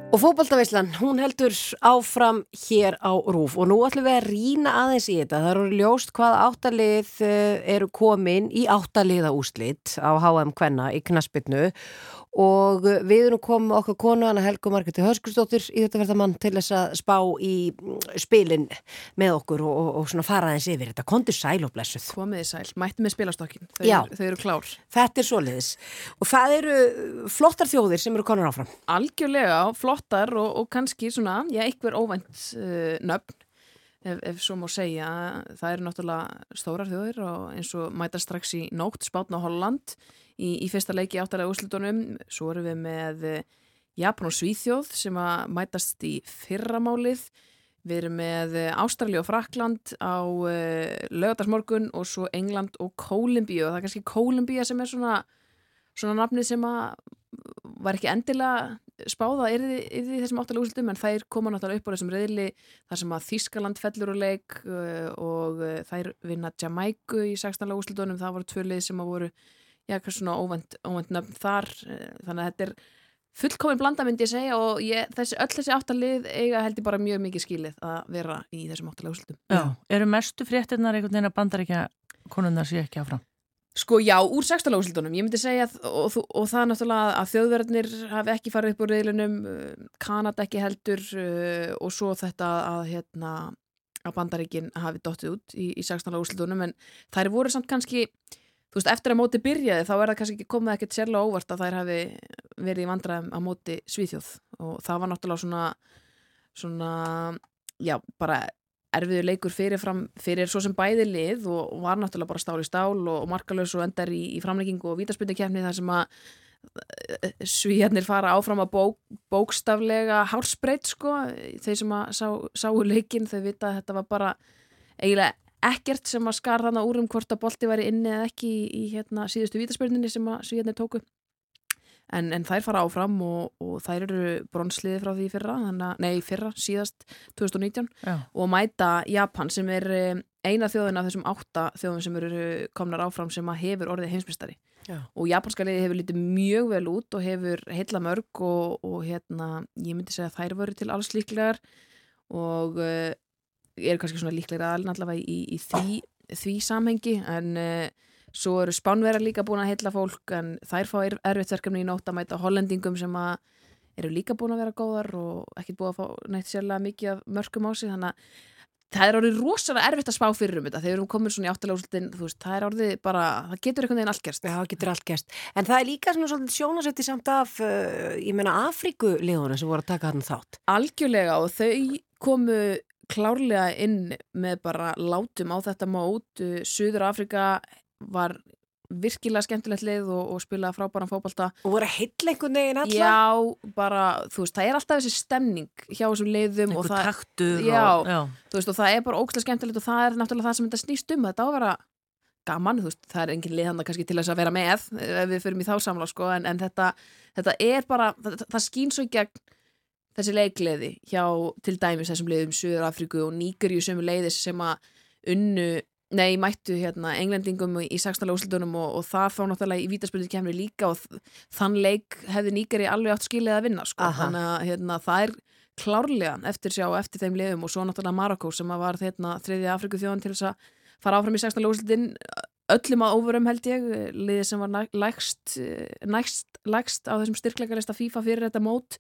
Og fótboltaveislan, hún heldur áfram hér á Rúf og nú ætlum við að rýna aðeins í þetta. Það eru ljóst hvað áttalið eh, eru komin í áttaliða úslit á HM Kvenna í knaspinu og við erum komið okkar konu Anna Helgu Margreti Hörskursdóttir í þetta verðamann til þess að spá í mm, spilin með okkur og, og, og svona fara aðeins yfir þetta. Kondur sæl og blessuð. Komiði sæl, mætti með spilastokkin, þau, þau eru klár. Þetta er svoleiðis og það eru flottar þjóðir sem eru konar áfram. Algjörlega flottar og, og kannski svona, já, einhver óvænt uh, nöfn, ef, ef svo má segja. Það eru náttúrulega stórar þjóðir og eins og mæta strax í nótt spátna Holland í, í fyrsta leiki áttalega úrslutunum. Svo erum við með eh, Japan og Svíþjóð sem að mætast í fyrramálið. Við erum með Ástrali og Frakland á uh, lögadagsmorgun og svo England og Kólumbíu og það er kannski Kólumbíu sem er svona, svona nafnið sem að var ekki endilega spáða í þessum áttalega úrslutum en þær koma náttúrulega upp á þessum reyðli þar sem að Þískaland fellur úr leik og þær vinna Jamaiku í 16. úrslutunum, það voru tvö lið sem að voru, já, hvað svona óvænt, óvænt nöfn þar, uh, þannig að þetta er fullkomin blanda myndi ég segja og ég, þessi, öll þessi áttalið eiga held ég bara mjög mikið skilið að vera í þessum áttalega úrslutum. Já, eru mestu fréttinnar einhvern veginn að bandar ekki að konunnar sé ekki áfram? Sko já, úr sextalega úrslutunum, ég myndi segja og, og, og það náttúrulega að þjóðverðnir hafi ekki farið upp úr reyðlunum, Kanada ekki heldur uh, og svo þetta að, hérna, að bandaríkin hafi dottið út í, í sextalega úrslutunum en þær voru samt kannski, þú veist, eftir að móti byrjaði þá er það kannski ekki komið ekkert sérlega óvart að þær hafi verið í vandræðum að móti Svíþjóð. Og það var náttúrulega svona, svona, já, bara erfiður leikur fyrirfram fyrir svo sem bæði lið og og var náttúrulega bara stál í stál og, og markalös og endar í, í framleggingu og vítaspyndikefni þar sem að svíjarnir fara áfram að bók, bókstaflega hálsbreyt sko, þeir sem að sá, sáu leikin þau vita að þetta var bara eiginlega ekkert sem að skar þarna úr um hvort að bolti væri inni eða ekki í, í hérna, síðustu vítaspyrninni sem að svíjarnir tóku en, en þær fara áfram og, og þær eru bronsliði frá því fyrra þannig, að- nei fyrra, síðast 2019 Já. og mæta Japan sem er eh, eina þjóðin af þessum átta þjóðin sem eru komnar áfram sem að hefur orðið heimsmystari Já. og japanska liði hefur lítið mjög vel út og hefur heilla mörg og, og hérna, ég myndi segja að þær voru til alls líklegar og uh, eru kannski svona líklegra alveg allavega í, í því, því samhengi en uh, svo eru spánverðar líka búin að heilla fólk en þær fá er- erfitt verkefni í nótt að mæta hollendingum sem að eru líka búin að vera góðar og ekkert búin að fá neitt sérlega mikið af mörkum á sig þannig að það er orðið rosalega erfitt að spá fyrir um þetta þegar við erum komin svona í veist, það er orðið bara, það getur einhvern veginn allt gerst Já, það getur allt gerst. En það er líka svona svolítið sjónasetti samt af, uh, ég meina, Afrikuliðuna sem voru að taka hann þátt. Algjörlega og þau komu klárlega inn með bara látum á þetta mót Suður Afrika var virkilega skemmtilegt lið og, og spilaði frábæran fótbolta Og voru einhvern veginn alla? Já, bara, þú veist, það er alltaf þessi stemning hjá þessum liðum og Einhver það, taktur já, og, já. þú veist, og það er bara ógstlega skemmtilegt og það er náttúrulega það sem þetta snýst um þetta á að vera gaman, þú veist, það er engin lið hann kannski til þess að vera með ef við fyrir í þá samla sko, en, en þetta, þetta er bara það, það skýn svo í gegn þessi leikleði hjá til dæmis þessum liðum Suður Afríku og Nígerju sem leiðis sem að unnu Nei, mættu hérna englendingum í 16. úrslutunum og, og það fá náttúrulega í vítaspilið kemur líka og þann leik hefði Nígeri alveg átt skilið að vinna sko. Aha. þannig að hérna, það er klárlega eftir sjá eftir þeim liðum og svo náttúrulega Marokko sem að var hérna, þriðja Afriku þjóðan til þess að fara áfram í 16. úrslutin öllum að óverum held ég liðið sem var næ- lægst nægst, lægst á þessum styrkleikarista FIFA fyrir þetta mót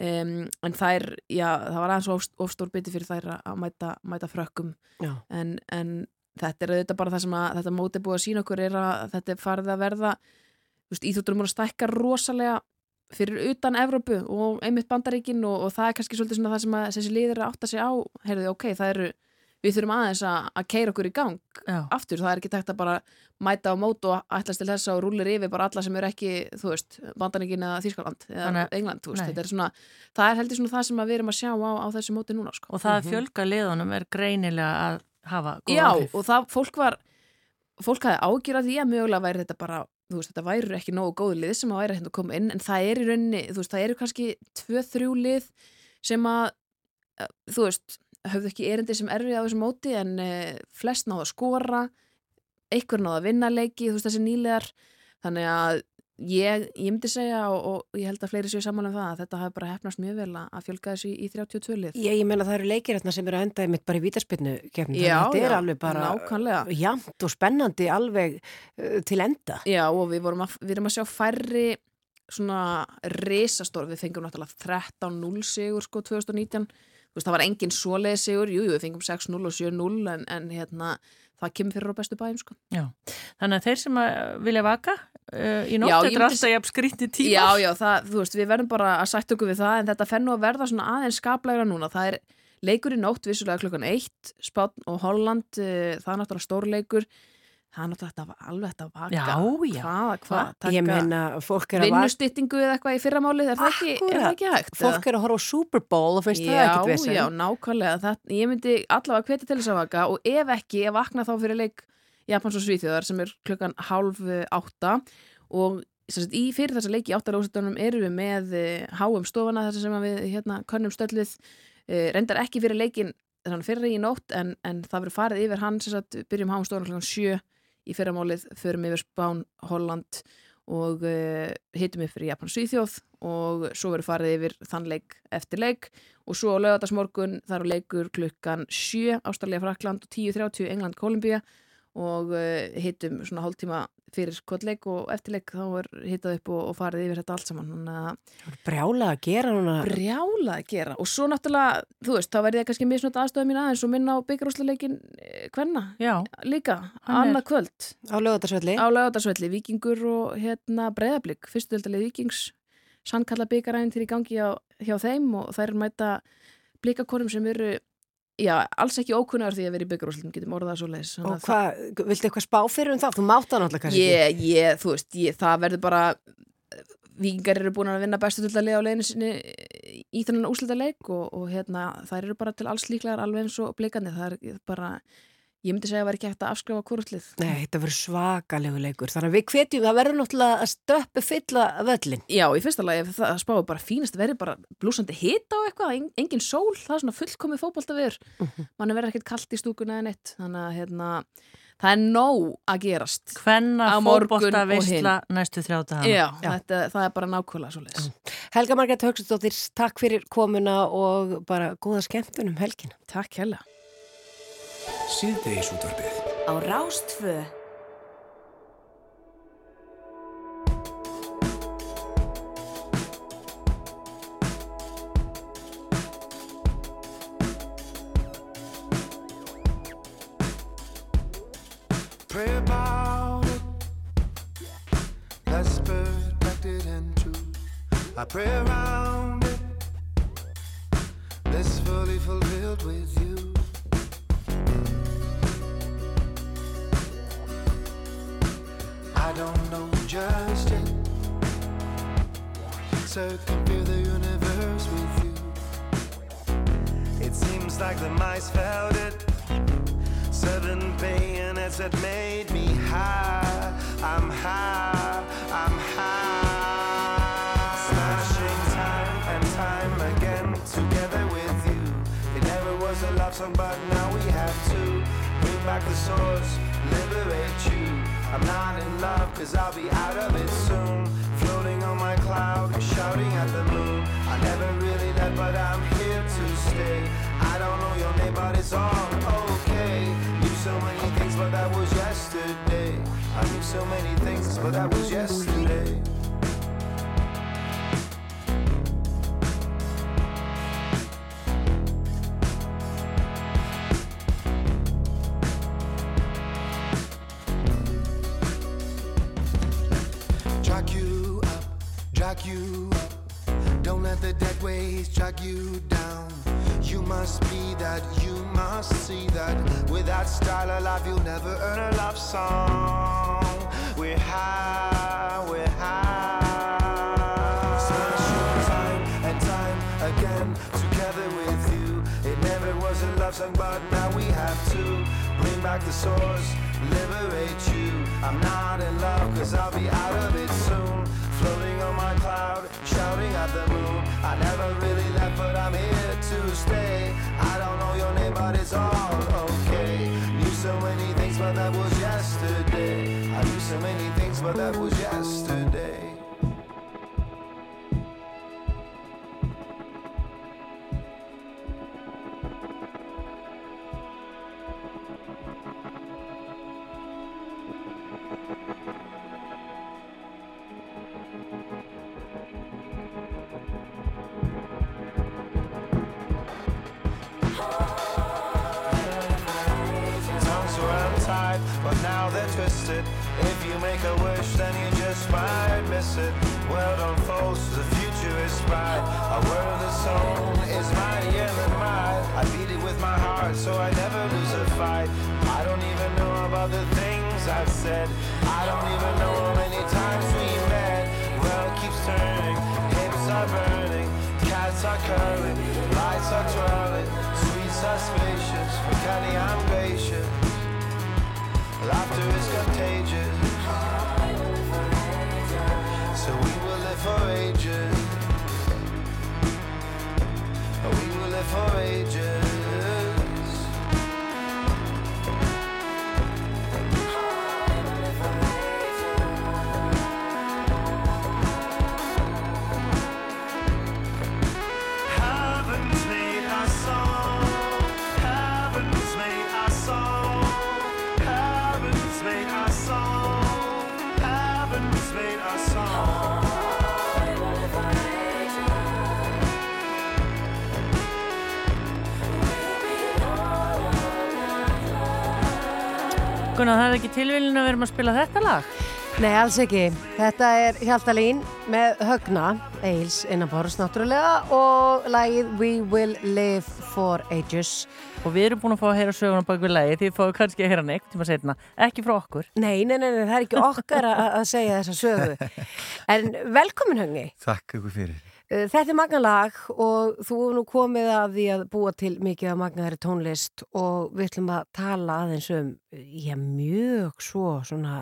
um, en þær, já, það var aðeins of, ofstór biti fyrir þær að mæta, mæta frökkum. En, en þetta er auðvitað bara það sem að þetta móti búið að sína okkur er að þetta er farið að verða þú veist, íþjóttur er múin að stækka rosalega fyrir utan Evrópu og einmitt bandaríkin og, og það er kannski svolítið svona það sem að þessi liðir að átta sig á. Heyrðu, ok, það eru, við þurfum aðeins að, að keira okkur í gang Já. aftur, það er ekki tækt að bara mæta á mót og ætlast til þess og rúlir yfir bara alla sem eru ekki, þú veist, bandaríkin eða Þýskaland eða Þannig- England, þú veist, er svona það er heldur svona það sem að við erum að sjá á, á þessu móti núna, sko. Og það að fjölga liðunum er greinilega að hafa góð Já, áhrif. og það, fólk var fólk hafði ágjörð því að mögulega væri þetta bara þú veist, þetta væri ekki nógu góð lið sem að væri hérna að koma inn, en það er í rauninni þú veist, það eru kannski tvö, þrjú lið sem að, eh, þú veist höfðu ekki erindi sem erfið á þessu móti en uh, flest náðu að skora einhver náðu að vinna leiki, þú veist, þessi nýlegar þannig að ég, ég myndi segja og, og ég held að fleiri séu saman um það að þetta hafi bara hefnast mjög vel að að fjölga þessu í, í 32 lið. Ég, ég menna það eru leikir hérna sem eru að enda mitt bara í vítaspinnu kefni. Já, þetta er alveg bara jamt og spennandi alveg uh, til enda. Já og við vorum að, við erum að sjá færri svona risastór, við fengum náttúrulega 13-0 sigur sko 2019, þú veist það var engin svoleið sigur, jú, jú, við fengum 6-0 og 7-0 en, en hérna það kemur fyrir á bestu bæjum sko. Já, þannig að þeir sem að vilja vaka uh, í nótt, þetta er alltaf jafn skrítið tímar. Já, já, það, þú veist, við verðum bara að sætt okkur við það en þetta fennu að verða svona aðeins skaplegra núna. Það er leikur í nótt vissulega klukkan eitt, Spátn og Holland, uh, það er náttúrulega stórleikur. Það er náttúrulega alveg þetta að vaka. Já, já. Hvað, hvað, Ég menna fólk er að vaka. Vinnustyttingu eða eitthvað í fyrramálið, er það ekki, er það ekki hægt? Fólk er að horfa á Super Bowl og finnst það ekkert vesen. já, nákvæmlega. Það, ég myndi allavega hvetja til þess að vaka og ef ekki, ég vakna þá fyrir leik Japans og Svíþjóðar sem er klukkan eh, átta og sagt, í fyrir þessa leiki áttalóðsöldunum erum við með eh, háum stofana þess að við hérna könnum stöllið eh, reyndar ekki fyrir leikin fyrir í nótt en, en það verður farið yfir hann byrjum háum stofana klukkan sjö í fyrramálið, förum yfir Spán, Holland og uh, hittum yfir Japan Svíþjóð og svo verður farið yfir þann leik eftir leik og svo á lögadagsmorgun þar er leikur klukkan 7 Ástralja, Frakland og 10.30 England, Kolumbía og uh, hittum svona hálftíma fyrir kvotleik og eftirleik þá er hittað upp og, og farið yfir þetta allt saman. Brjála að gera núna. brjála að gera. Og svo náttúrulega, þú veist, þá verði ég kannski misnótt aðstöðu mín aðeins og minna á byggarúsleikin hvenna, Já, líka annað kvöld. Á lögatarsvelli. á laugardagsvelli, Víkingur og hérna breyðablík, fyrstu deildalið Víkings. Sannkalla byggaræðin til í gangi hjá, hjá þeim og þær mæta blíkakorum sem eru já, alls ekki ókunnar því að vera í byggarúsleikin getum orðað svo leis Og hvað, viltu eitthvað spá fyrir um það? Þú mátt það náttúrulega kannski. ég, ég, þú veist, ég, það verður bara Víkingar eru búin að vinna bestu tildalið á leginu sinni í þennan úslita leik og, og hérna, þær eru bara til alls líklegar alveg eins og blikandi, það er bara ég myndi segja að vera ekki hægt að afskrifa hvort Nei, þetta verður svakalegu leikur. Þannig að við hvetjum, það verður náttúrulega að stöppu fylla völlin. Já, í fyrsta lagi það spáði bara fínast verið bara blúsandi hita á eitthvað, en, engin sól, það er svona fullkomið fótbolta viður. Mann verður ekkert kallt í stúkuna eða neitt, þannig að hérna, það er nóg að gerast. hvenna fótbolta og veistla næstu þrjáta hana. Já, Þetta, það er bara nákvæmlega svo útvarpið. Á Rástfö Pray about it. That's perfected and true. I pray around it. That's fully fulfilled with you. Circumvent the universe with you. It seems like the mice felt it. Seven bayonets that made me high. I'm high, I'm high. Smashing time and time again together with you. It never was a love song, but now we have to bring back the source, liberate you. I'm not in love, cause I'll be out of it soon. Floating on my cloud, shouting at the moon. I never really left, but I'm here to stay. I don't know your name, but it's all okay. Knew so many things, but that was yesterday. I knew so many things, but that was yesterday. Drag you down. You must be that, you must see that. With that style of life, you'll never earn a love song. We're high, we're high. Smashing time and time again together with you. It never was a love song, but now we have to bring back the source, liberate you. I'm not in love, cause I'll be out of it soon. Floating on my cloud, shouting at the moon. I never really left, but I'm here to stay. I don't know your name, but it's all okay. Knew so many things, but that was yesterday. I knew so many things, but that was yesterday. I've said. I don't even know how many times we met. World keeps turning, hips are burning, cats are curling, lights are twirling, sweet suspicions, McCanny, I'm patient. Laughter is contagious. So we will live for ages. We will live for ages. Gunnar, það er ekki tilviljun að við erum að spila þetta lag? Nei, alls ekki. Þetta er Hjaltalín með Högna, Eils innanbárs náttúrulega og lagið We Will Live For Ages. Og við erum búin að fá að heyra söguna bak við lagi því fáum kannski að heyra neitt tíma setna. Ekki frá okkur. Nei, nei, nei, nei það er ekki okkar að að segja þessa sögu. En velkomin Högni. Takk ykkur fyrir. Uh, Þetta er magnalag og þú hefur nú komið að því að búa til mikið af magnaðari tónlist og við ætlum að tala aðeins um já, mjög svo svona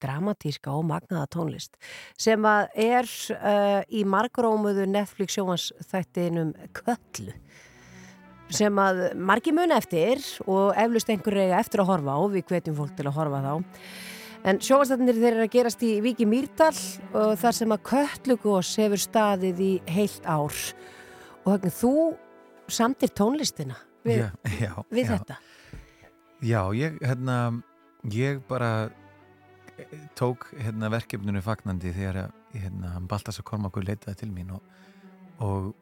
dramatíska og magnaða tónlist sem að er uh, í margrómuðu Netflix sjónvansþættinum Köllu sem að margi mun eftir og eflust einhver eiga eftir að horfa á, við hvetjum fólk til að horfa þá En sjónvastættinir þeir eru að gerast í Víki Mýrdal og þar sem að Köllugós hefur staðið í heilt ár. Og höfnir, þú samtir tónlistina við, já, já, við já. þetta. Já, ég, hérna, ég bara eh, tók hérna, verkefninu fagnandi þegar hérna, Baltas og Kormakur leitaði til mín og, og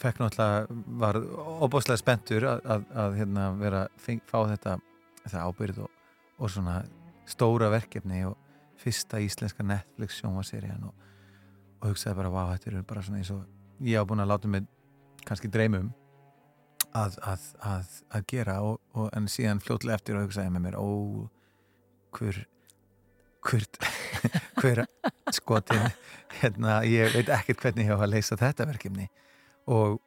fekk náttúrulega, var óbáslega spenntur að, að, að hérna, vera, fá þetta, þetta ábyrð og, og svona stóra verkefni og fyrsta íslenska Netflix sjónvaserían og, og hugsaði bara, vá, þetta eru bara svona eins og ég á búin að láta mig kannski dreymum að, að, að, að gera og, og en síðan fljótlega eftir og hugsaði með mér ó, hver hver, hver skotin hérna, ég veit ekkert hvernig ég hef að leysa þetta verkefni. Og,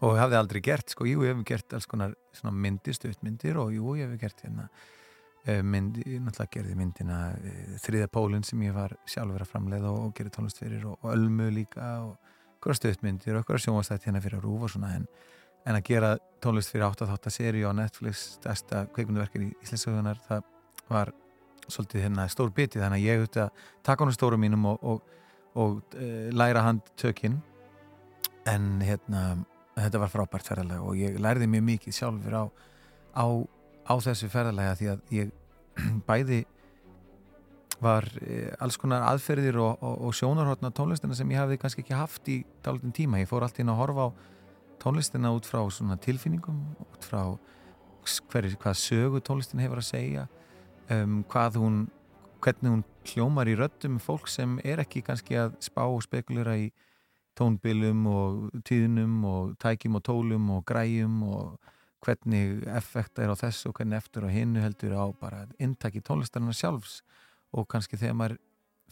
og hafði aldrei gert, sko, jú, ég hef gert alls konar myndir, stuttmyndir og jú, ég hef gert hérna mynd, ég náttúrulega gerði myndina eh, þriða pólun sem ég var sjálfur að framleiða og, og gerði tónlist fyrir og, og ölmu líka og hverja stuttmyndir og hverja sjónvastætt hérna fyrir að rúfa svona en, en að gera tónlist fyrir 8-8 seri á Netflix, stærsta kveikmynduverkir í Íslandsögunar, það var svolítið hérna stór biti þannig að ég auðvitað að taka honum stóru mínum og, og, og e, læra hand tökinn en hérna þetta var frábært ferðalega og ég lærði mjög mikið sjálfur á, á, á þessu ferðalega því að ég bæði var e, alls konar aðferðir og, og, og sjónarhóttna tónlistina sem ég hafði kannski ekki haft í dálítinn tíma. Ég fór allt inn að horfa á tónlistina út frá tilfinningum, út frá hver, hvað sögu tónlistin hefur að segja, um, hún, hvernig hún hljómar í röddum fólk sem er ekki kannski að spá og spekulera í tónbilum og tíðnum og tækjum og tólum og græjum og hvernig effekta er á þessu og hvernig eftir og hinnu heldur á bara inntaki tónlistarnar sjálfs. Og kannski þegar maður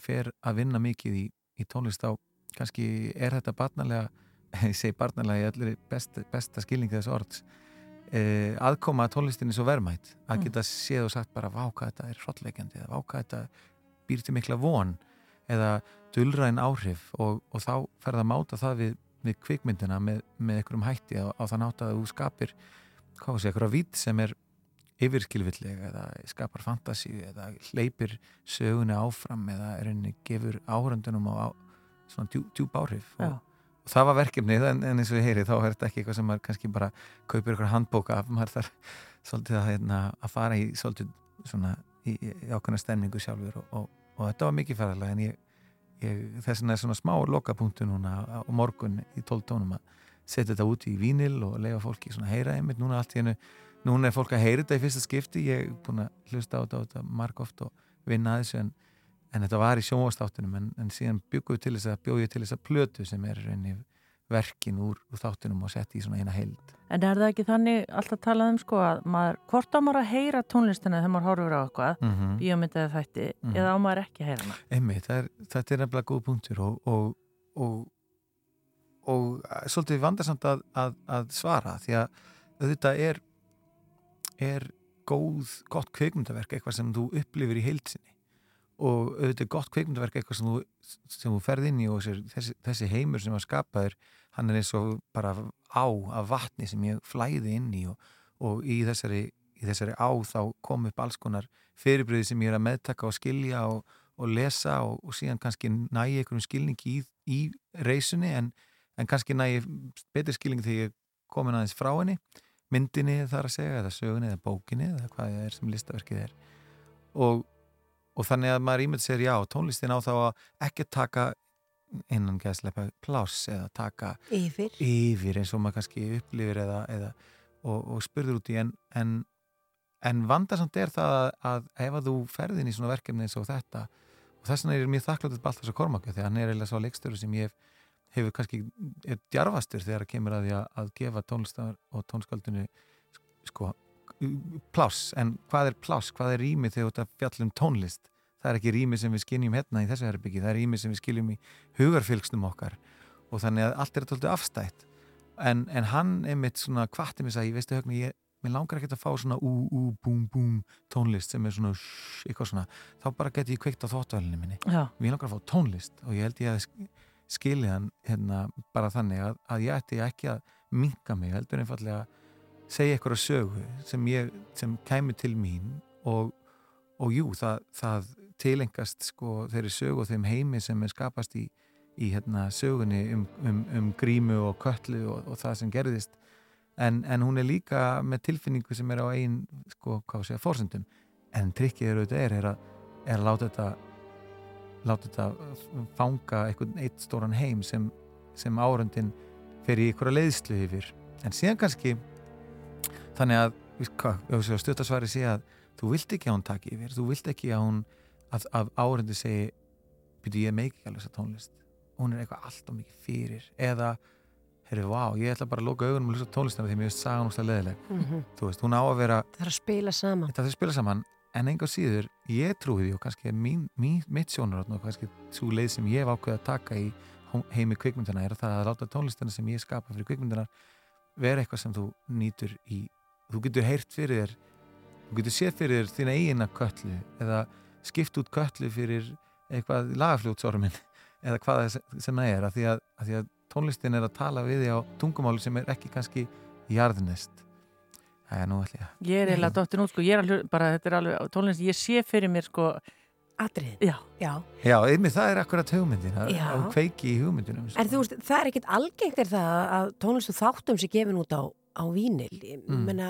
fer að vinna mikið í, í tónlist á kannski er þetta barnalega ég segi barnalega í allir besta, besta skilningi þess orðs eh, aðkoma að tónlistinni svo verðmætt að Mm. geta séð og sagt bara váka þetta er hrottleikjandi eða váka þetta býr til mikla von eða dulræn áhrif. Og, og þá ferða að máta það við, við kvikmyndina með, með einhverjum hætti á, á það nátt að þú skapir hvað sé, einhverja vít sem er yfirskilvillega eða skapar fantasi eða hleypir sögunni áfram eða er henni gefur áhöröndunum á, á svona djú, djúb áhrif. Og, og það var verkefnið en, en eins og ég heyri þá er þetta ekki eitthvað sem maður kannski bara kaupir ykkur handbóka af. Maður þarf svolítið að, hérna, að fara í svolítið svona í, í, ákveðna stemningu sjálfur og, og, og þetta var mikið fæðarlega en ég, ég þess vegna er svona smá lokapunktu núna á, morgun í 12 tónum að setja þetta út í vínil og leifa fólki svona heyra einmitt núna allt í hennu núna er fólk að heyra þetta í fyrsta skipti ég er búin að hlusta á þetta, marg oft og vinna að þessu en, en þetta var í sjónvastáttunum en, en síðan við til þess að bjóðum til þess að plötu sem er rauninni verkin úr, úr þáttunum og sett í svona eina heild En er það ekki þannig alltaf talað um sko að maður, hvort á maður að heyra tónlistina þegar maður horfur á eitthvað, mm bíómyndið eða þætti, Mhm. eða á maður ekki að heyra hana? Einmitt, er, þetta er nefnilega góð punktur og, og, og, og svolítið vandarsamt að, að, að svara því að auðvitað er, er góð, gott kveikmyndaverk eitthvað sem þú upplifir í heilsinni og auðvitað gott kveikmyndaverk eitthvað sem þú, sem þú ferð inn í og þessi, þessi heimur sem var skapaður hann er eins og bara á af vatni sem ég flæði inn í og, og í þessari, í þessari á þá kom upp alls konar fyrirbröði sem ég er að meðtaka og skilja og, og lesa og, og síðan kannski nægi einhverjum skilningi í, í reysunni en, en kannski nægi betri skilningi þegar ég komin aðeins frá henni myndinni þar að segja eða sögunni eða bókinni eða hvað er sem listaverkið er og, og þannig að maður ímynd sér já, tónlistin á þá að ekki taka innan geðsleipa pláss eða taka Yfir. yfir eins og maður kannski upplifir eða, eða og, og spurður út í en, en, en vandarsamt er það að, að ef að þú ferðin í svona verkefni eins og þetta og þess vegna er ég mjög þakklátið Baltas og Kormáki þegar hann er eiginlega svo leikstöru sem ég hef, hefur kannski er djarfastur þegar það kemur að því að, að gefa tónlistar og tónskaldinu sko pláss, en hvað er pláss, hvað er rými þegar þetta fjallum tónlist? Það er ekki rými sem við skiljum hérna í þessu herbyggi það er rými sem við skiljum í hugarfylgstum okkar. Og þannig að allt er tóltið afstætt. En, en hann einmitt svona kvarti mig að ég veistu högni, ég mér langar ekki að fá svona ú, ú, búm, búm tónlist sem er svona shh, eitthvað svona, þá bara geti ég kveikt á þóttvælinni minni. Já. mér langar að fá tónlist og ég held ég að skilja hann hérna bara þannig að, að ég ætti ekki að minka mig, heldur einfallega að segja eitthvað sögu sem ég, sem kæmi til mín og, og jú, það, það tilengast sko þeirri sögu og þeim heimi sem er skapast í, í hérna sögunni um, um, um grímu og köllu og, og það sem gerðist. En, en hún er líka með tilfinningu sem er á einn sko, hvað sé að fórsendum en trikkið er auðvitað er, er, að, er að láta þetta láta þetta fanga einhvern eitt stóran heim sem, sem árundin fer í einhverja leiðslu yfir. En síðan kannski þannig að, hvað, stuttasvari sé að þú vilt ekki að hún taki yfir þú vilt ekki að hún að, að árendi segi byrju ég meiki alveg þessa tónlist. Hún er eitthvað allt og mikið fyrir. Eða, heyrðu, vá, ég ætla bara að loka augunum og hlusta tónlistina því mér veist sagan úrslag leðileg Mhm. þú veist, hún á að vera Það er að spila saman. að spila saman en enga síður, ég trúi því og kannski mín, mín, mitt sjónur og kannski svo leið sem ég hef ákveðið að taka í heimi kvikmyndina er það að láta tónlistina sem ég skapa fyrir kvikmyndina vera eitthvað sem þú nýtur í. Þú getur heyrt fyrir þér þú getur séð fyrir þér þína eigina köllu eða skipt út köllu fyrir eitthvað lagafljótsormin eða hvað sem það er að því að, að að tónlistin er að tala við því á tungumáli sem er ekki kannski jarðnest Það er að Ég er eiginlega dottin út sko, ég er alveg, bara þetta er alveg tónlist, ég sé fyrir mér sko Atrið. Já. Já. Já, einmitt það er akkurat hugmyndin að, Já. að kveiki í hugmyndunum sko. En þú veist, það er ekkit algengt er það að tónlistu þáttum sé gefin út á, á vínil. Ég Mm. menna,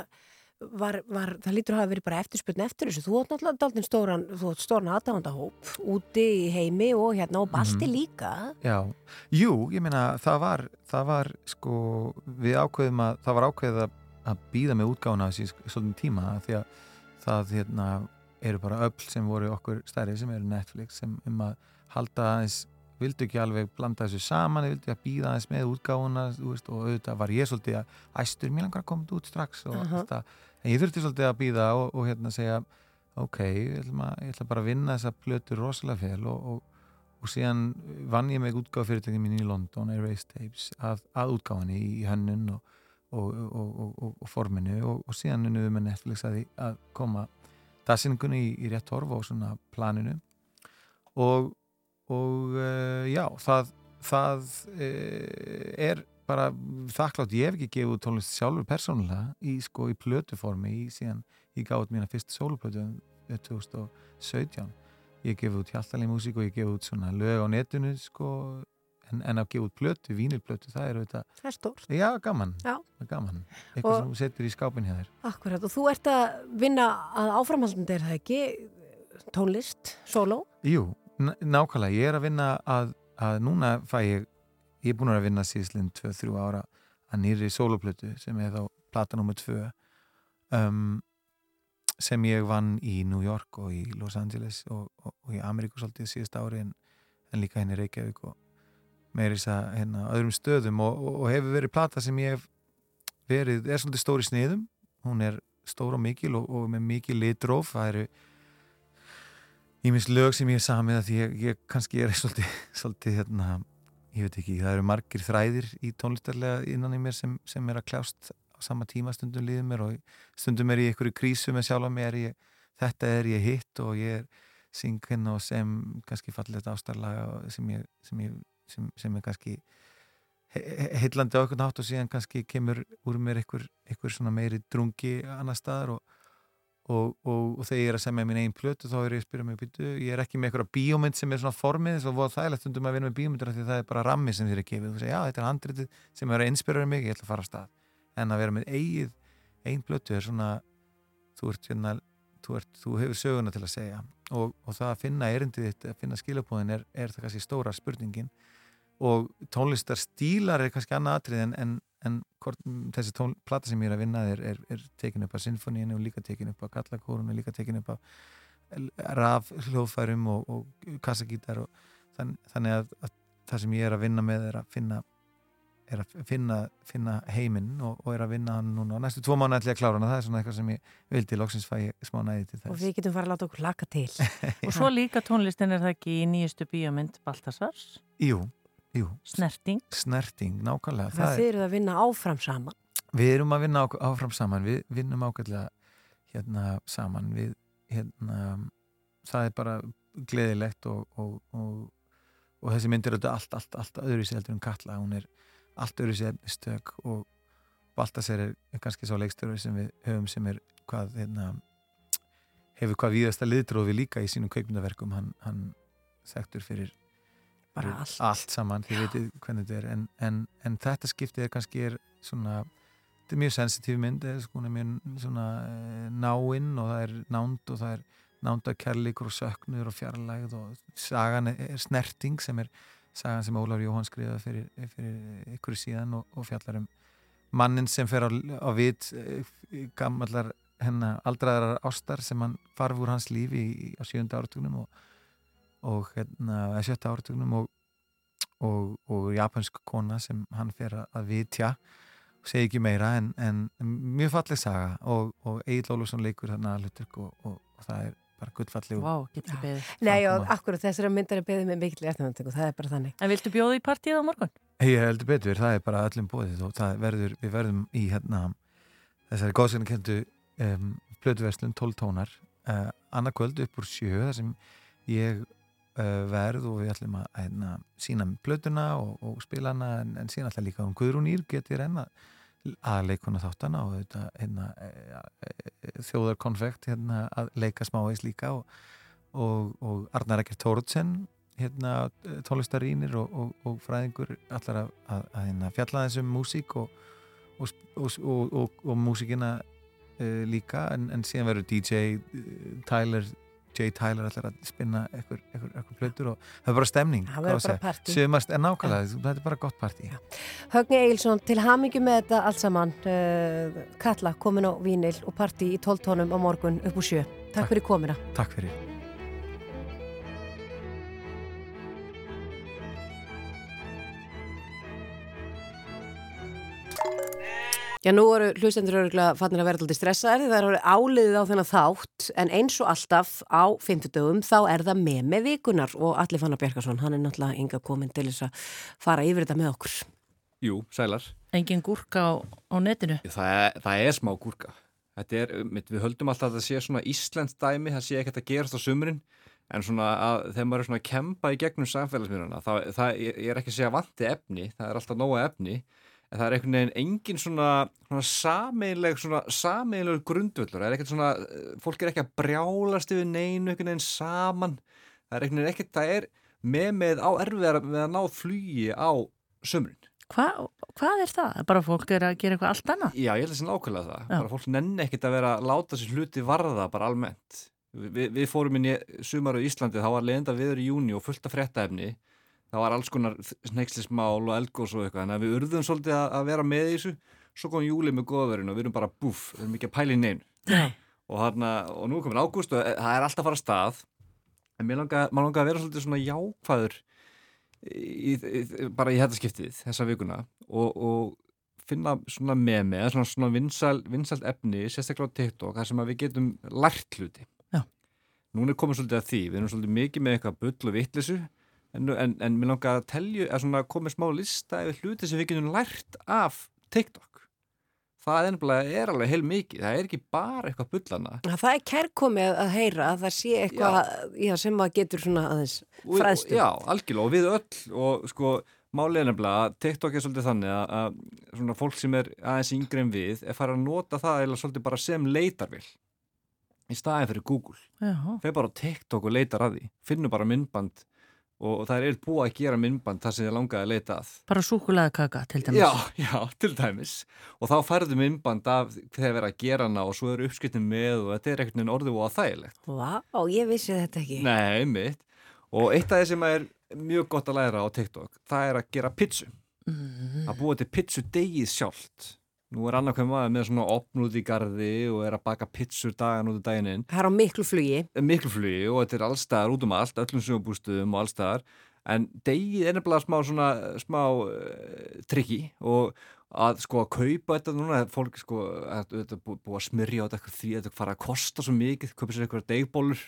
var, var, það lítur að hafa verið bara eftirspurn eftir þessu. Þú átt náttúrulega daldinn stóran, þú átt stóran aðdáðandahóp úti í heimi og hérna og balti Mhm. líka. Já, jú, ég meina það var, það var sko við ákveðum að, það var ákveðið að, að býða með útgána þessi svolítið tíma því að það hérna eru bara öll sem voru okkur stærri sem eru Netflix sem um að halda aðeins vildu ekki alveg blanda þessu saman vildu að býða aðeins með útgáfuna veist, og auðvitað var ég svolítið að æstur mér langar að koma þetta út strax og Aha. allt það en ég þurfti svolítið að býða og, og hérna segja ok, ég ætla, að, ég ætla bara að vinna þessa plötu rosalega fel og, og, og síðan vann ég með útgáfafyrirtækni mín í London, Erase Tapes að, að útgáfani í hönnun og, og, og forminu og síðan unnum við með Netflix að, að koma dassingunni í, í rétt horf og svona planinu. Og og uh, já, það það uh, er bara þakklátt, ég hef ekki gefið tónlist sjálfur persónulega í sko í plötuformi í síðan, ég gáði mína fyrst soloplötu 2017 ég gefið út hjaltalegi músík og ég gefið út svona lög á netinu sko en, en að gefa út plötu, vínilplötu, það er auðvitað Það er stórt. Já, gaman, Já. gaman eitthvað Og- sem þú setur í skápin hjá þér Akkurat, og þú ert að vinna að áframhaldandi, er það ekki? Tónlist, sóló? Jú, nákvæmlega, ég er að vinna að, að núna fæ ég ég er búin að vinna síðslinn 2-3 ára að nýri soloplötu sem er þá plata nr. 2 um, sem ég vann í New York og í Los Angeles og, og, og í Ameríku svolítið síðust ári en, en líka henni Reykjavík og meiri þess að hérna, öðrum stöðum og, og, og hefur verið plata sem ég hef verið, er svolítið stóri sniðum. Hún er stór og mikil og, og með mikil litróf, það eru ímis lög sem ég er samið að því ég, ég kannski er svolítið, svolítið hérna, ég veit ekki, það eru margir þræðir í tónlistarlega innan í mér sem, sem er að kljást á sama tíma. Stundum líður mér og stundum er ég í einhverju krísu með sjálf að mér ég, þetta er ég hitt og ég er syngin og sem kannski fallið ástarlaga sem ég, sem ég sem, sem er kannski heillandi á eitthvað nátt og síðan kannski kemur úr mér einhver, einhver meiri drungi annar staðar og, og, og, og þegar ég er að semja minn einn plötu þá er ég að spyrja mig býtu, ég er ekki með einhverja bíómynd sem er svona formið þess að það er þægilegt undum að vinna með bíómyndur því það er bara rammi sem þér er gefið. Og þú segir já þetta er handritið sem er að inspirera mig, ég ætla að fara á stað. En að vera með eigið einn plötu er svona þú, ert, hérna, þú, ert, þú hefur söguna til að segja. Og það að finna erindið þitt, að finna skilabóðin er, er það kannski stóra spurningin og tónlistar stílar er kannski annað atrið en, en, en hvort, þessi tón, plata sem ég er að vinna er, er, er tekin upp á sinfoníinu og líka tekin upp á gallakórunu, líka tekin upp á raf hljóðfærum og, og kassagítar og þann, þannig að, að það sem ég er að vinna með er að finna er að finna, finna heiminn og, og er að vinna hann núna. Og næstu tvo mánu ætla ég að klára hann það er svona eitthvað sem ég vildi. Loksins fæ smá næði til þess. Og við getum fara að láta okkur laka til. Og svo líka tónlistin er það ekki í nýjustu bíómynd Baltasars? Jú, jú. Snerting. Snerting, nákvæmlega. Það, það þeir eru að vinna áfram saman. Við erum að vinna áfram saman. Við vinnum ákveðlega hérna saman. Við hérna það er bara gleðilegt og, og, og, og þessi mynd er allt, allt, allt öðru í sig heldur en Katla. Hún er allt öðru sér stök og Baltasar er kannski svo leikstöru sem við höfum sem er hvað hérna, hefur hvað víðasta liðdrófi líka í sínum kveikmyndaverkum hann, hann sektur fyrir, fyrir allt. allt saman þið veitir hvernig þetta er en, en, en þetta skiptið er kannski er svona þetta er mjög sensitív mynd sko, mjög svona eh, náinn og það er nánd og það er nándakerleikur og söknur og fjarlægð og sagan er snerting sem er sagan sem Ólafur Jóhann skrifaði fyrir, fyrir ykkur síðan og, og fjallar um mannin sem fer á, á vit gammallar hennar aldraðarar ástar sem hann farf úr hans lífi í, á sjönda áratugnum og, og hérna, sjötta áratugnum og, og, og japansk kona sem hann fer að vitja og segi ekki meira en, en mjög falleg saga og Egil Ólusson leikur þarna hluturk og það er bara gullfalleg wow, getur beðið. Nei, og akkurat þessara myndar er beðið með mikil eftirvönding og það er bara þannig. En viltu bjóða í partíð á morgun? Ég heldur betur, það er bara öllum bóðið og það verður, við verðum í hérna þessari góðsynningendu um, plötuverslun 12 tónar uh, annarkvöld upp úr sjö þar sem ég verð og við ætlum að hérna, sína plötuna og, og spila hana en, en sína alltaf líka um Guðrún Ír getur enna að leikuna þáttana og þetta, hérna, þjóðarkonfekt hérna, að leika smáveis líka og, og, og Arnar Ekkert Tóruðsen hérna, tónlistarínir og, og fræðingur allar að, að, að hérna, fjalla þessum músík og músíkina uh, líka en, en síðan verður DJ Tyler J. Tyler ætlar að spinna eitthvað, plötur og það er bara stemning það verður bara partí þetta er bara gott partí Högni Eilsson, til hamingi með þetta allt saman. Uh, Katla, komin á Vínil og partí í 12 tónum á morgun upp úr sjö. Takk, Takk. fyrir komina Takk fyrir Já, nú eru hlustendur öruglega fannir að vera alltaf stressaðir það eru áliðið á þennan þátt en eins og alltaf á 50 dögum þá er það með með vikunar og Alli Fannar Bjarkarsson, hann er náttúrulega ynga komin til þess að fara yfir þetta með okkur. Jú, sælar. Engin gúrka á, á netinu? Það er, það er smá gúrka. Er, Við höldum alltaf að það sé svona Íslands dæmi, það sé ekkert að gerast á sumurinn en svona að þegar maður er svona að kempa í gegnum samfélagsmyruna það, það er ekki að segja vanti efni, það er alltaf nóga efni en það er einhvern veginn engin svona, svona sameileg grundvöldur, það er ekkert svona fólk er ekki að brjálast yfir neinu einhvern veginn saman það er einhvern veginn ekkert, það er með með á erfiðar með að ná flugi á sömurinn. Hva, hvað er það? Bara fólk er að gera eitthvað allt annað? Já, ég held að það er nákvæmlega það, Já. bara fólk nenni ekkert að vera að láta sér hluti varða bara almennt Vi, við fórum inn í sumar á Íslandi, þá var leiðenda viður í júni og fullt af fréttaefni það var alls konar sneikslismál og elgós og eitthvað, en við urðum svolítið að, að vera með í þessu, svo kom júli með góðverðin og við erum bara búf, við erum ekki að neinu. Nei. og, og nú komin ágúst og eh, það er alltaf að fara stað. En mér langar, langar að vera svolítið svona jákvæður í, í, bara í þetta skiptið þessa vikuna og, og finna svona með mig svona, svona vinsal, vinsalt efni sérstaklega á TikTok þar sem að við getum lært hluti. Núna er komið svolítið að því við erum svolítið mikið með eitthvað bull og vittlisu en, en, en mér langar að telju að svona komið smá lista yfir hluti sem við getum lært af TikTok það er nefnilega er alveg heil mikið það er ekki bara eitthvað bullana Það er kærkomið að heyra að það sé eitthvað já. sem að getur svona aðeins fræðstum. Já, algjörlega og við öll og sko málið er nefnilega að TikTok er svolítið þannig að, að svona fólk sem er aðeins yngri en við er farið að nota það eða svolítið bara sem leitarvill í staðin fyrir Google Já. þeir bara á TikTok og leitar að því finnur bara myndband og það er búið að gera myndband þar sem þið langaði að leita að Bara súkulega kaka til dæmis. Já, já, til dæmis og þá færðu myndband af þegar verið að gera hana og svo eru uppskiptin með og þetta er ekkert enn orðið og að þægilegt Vá, ég vissi þetta ekki. Nei, mitt. Og eitt af því sem er mjög gott að læra á TikTok, það er að gera pizzu. Mhm. Að búa til pizzu degið sjálft. Nú er annað hver maður með svona opn út í garði og er að baka pizzur dagan út í daginn inn. Það er á miklu flugi. Miklu flugi og þetta er allstaðar út um allt, öllum sjóbústuðum og allstaðar. En degið er nefnilega smá svona, smá uh, trikki og að sko að kaupa þetta núna, fólk sko, að, þetta er bú- búið að smyrja á þetta því að þetta fara að kosta svo mikið, kaupa sér eitthvað degbólur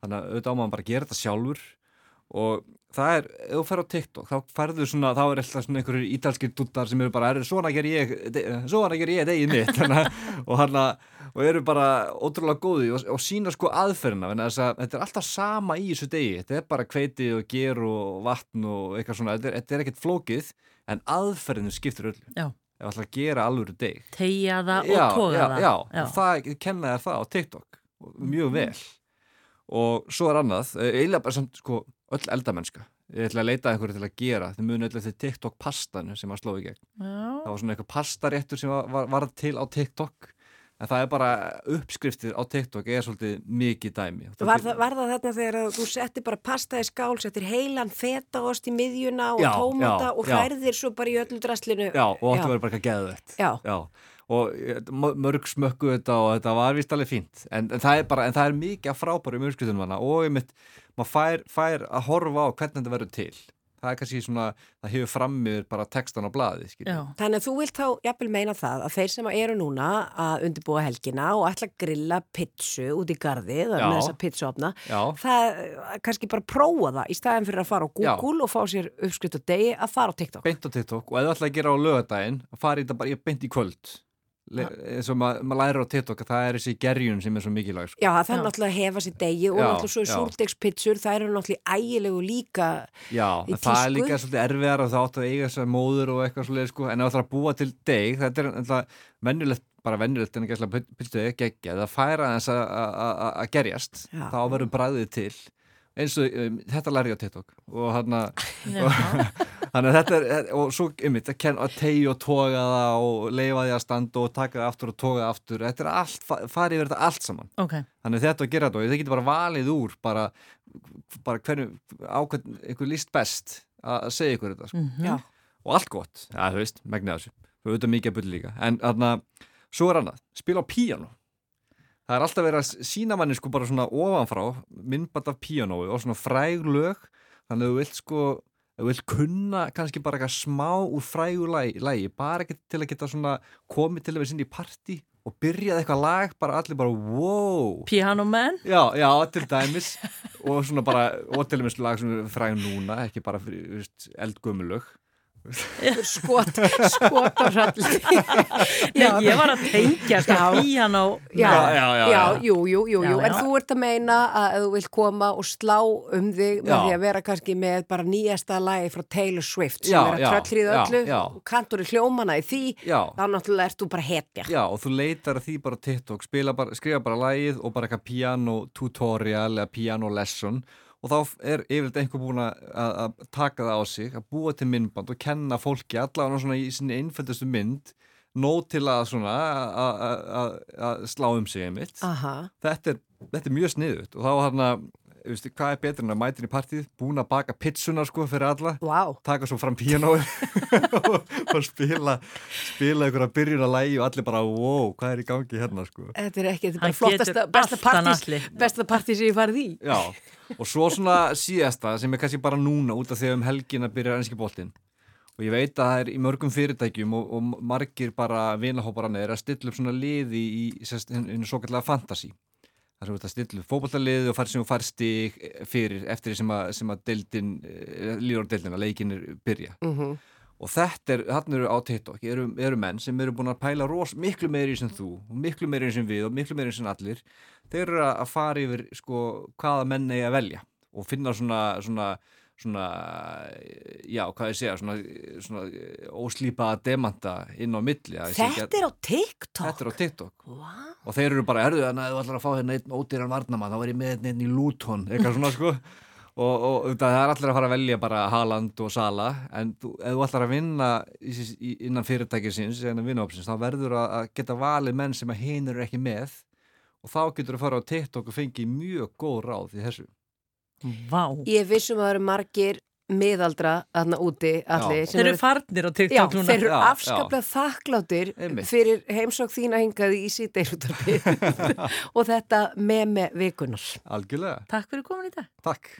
þannig að auðvitað á maður bara að gera þetta sjálfur og það er, ef þú fer á TikTok þá færðu svona, þá er alltaf svona einhverjur ítalskir duttar sem eru bara, er, svona ger ég de- svona ger ég degið mitt að- og hann og eru bara ótrúlega góði og, og sína sko aðferðina að þetta er alltaf sama í þessu degi. Þetta er bara kveiti og ger og vatn og eitthvað svona, þetta er, þetta er ekkert flókið en aðferðinu skiptir öllu. Já. ef alltaf að gera alvöru deg. Tegja það og já, toga já, það. já, og það kenna þér það á TikTok. Og mjög vel. Og svo er annað, eh, eiginlega bara samt sko, öll eldamennska. Ég ætla að leita að einhverju til að gera. Þið muni öll eftir TikTok pastanu sem að sló í gegn. Já. það var svona eitthvað pastaréttur sem var, var, var til á TikTok. En það er bara uppskriftir á TikTok er svolítið mikið dæmi. Var það, var það þarna þegar þú settir bara pasta í skál, settir heilan fetaost í miðjuna og Já, tómata já, og já. færðir svo bara í öllu draslinu. Já, og áttu vera bara eitthvað geðvett Já. og eh, mörg smökku þetta og þetta var vist alveg fínt. En, en, það, er bara, en það er mikið að frábæru um uppskriftunum hana og einmitt, maður fær, fær að horfa á hvernig þetta verður til það er kannski svona, það hefur fram yfir bara textan á blaði, skilja Þannig að þú vilt þá jafnvel meina það að þeir sem eru núna að undirbúa helgina og ætla að grilla pitsu út í garði, það er Já. með þessa pitsuopna, Já. það kannski bara prófa það í staðin fyrir að fara á Google og fá sér uppskrift og degi að fara á TikTok. beint á TikTok og ef þú ætla að gera á lögadaginn fara í þetta bara í- beint í kvöld eins og maður mað lærir á TikTok að það er þessi gerjun sem er svo mikilvæg sko. Já, það þarf náttúrulega að hefa sér degi og Já, náttúrulega svo já. súldegspitsur, það eru náttúrulega ægilegu líka Já, það er líka svolítið erfiðar og það áttu að eiga þessar móður og eitthvað svolítið sko, en ef það ætlar að búa til deg, þetta er alltaf venjulegt, bara venjulegt en ekki alltaf pilstuðið geggja, það færa þess að- að að- að gerjast, Já. þá verður bræðið til eins og um, þetta læri ég á TikTok og hann Já. þannig að þetta er, og svo einmitt, að, kenna, að tegi og toga það og leifa því að standa og taka það aftur og toga það aftur, þetta er allt, fa- farið yfir þetta allt saman Ok. Þannig að þetta að gera þetta og þið getur bara valið úr bara, bara hverju ákveðn einhver líst best að að segja ykkur þetta sko. Mhm. Já. og allt gott, ja, þú veist, megnið þessu þú auðvitað mikið að byrja líka en þarna, svo er annað, spila á píano það er alltaf verið að sína manni sko bara svona ofanfrá myndband af píanói og svona fræg lög. Þannig að þú vilt sko þú vilt kunna kannski bara eitthvað smá úr frægu lægi, lægi bara ekki til að geta svona komið til að vera sinni í partí og byrjað eitthvað lag, bara allir bara wow. Piano Man? Já, já, til dæmis. Og svona bara, og til dæmis lag sem er fræg núna, ekki bara eldgömmulög skot, skot á hralli Nei, ég var að tengja sko piano Já, Já, já, já, já, já. jú, jú, jú, Já, jú. en já. þú ert að meina að þú vilt koma og slá um þig með því að vera kannski með bara nýjasta lagi frá Taylor Swift sem Já, er að já, tröllrið já, öllu já. og kantur í hljómana í því Já. þá náttúrulega ert þú bara hetja Já, og þú leitar að því bara á TikTok, spila bara, skrifa bara lagið og bara eitthvað piano tutorial eða piano lesson og þá er yfirleitt einhver búin að, að að taka það á sig, að búa til myndband og kenna fólki allavega svona í sinni einföldustu mynd, nóg til að svona að- að- að að slá um sig einmitt. Þetta er, þetta er mjög sniðut og þá hann veistu, hvað er betur en að mætin í partíð búin að baka pizzuna sko fyrir alla? Wow. taka svo fram píanói og, spila spila einhverja byrjun að lægi og allir bara wow, hvað er í gangi hérna sko? Þetta er ekki, þetta er bara flottasta, besta partís, besta partís sem ég farið í. Já, og svo svona síðasta sem er kannski bara núna út af því að um helgin að byrja ennski boltinn. Og ég veit að það er í mörgum fyrirtækjum og, og margir bara vinahóparan er að stilla upp svona liði í, sérst, einu svo kallega fantasy þar sem þú ert að stilla upp fótballtaliði og fær sem þú fær stig fyrir eftir sem að, sem að deildin, líður á deildina, leikinir byrja Mhm. og þetta er, þarna eru á TikTok eru, eru menn sem eru búin að pæla ros, miklu meiri sem þú og miklu meiri sem við og miklu meiri sem allir þeir eru að fara yfir sko, hvaða menn eigi að velja og finna svona, svona, svona já, hvað ég segja svona, svona óslýpaða demanta inn á milli Þetta er á TikTok? Þetta er á TikTok wow. og þeir eru bara, erðu þannig að þú ætlar að fá hérna einn ódýran varnamann, þá var ég með einn einn í Luton eitthvað svona sko og, og það er allir að fara að velja bara Haaland og Sala en þú, ef þú ætlar að vinna innan fyrirtækisins, innan vinnaopsins þá verður að, að geta valið menn sem að hinn eru ekki með og þá getur að fara á TikTok og fengi mjög góð ráð í þessu Vá. Ég vissum að það eru margir miðaldra þarna úti allir. sem Þeir eru farnir á TikTok Já, núna. þeir eru afskaplega þakkláttir fyrir heimsók þína hingaði í síðdeirútarpi og þetta með með vikunar. Algjörlega. Takk fyrir komin í dag. Takk.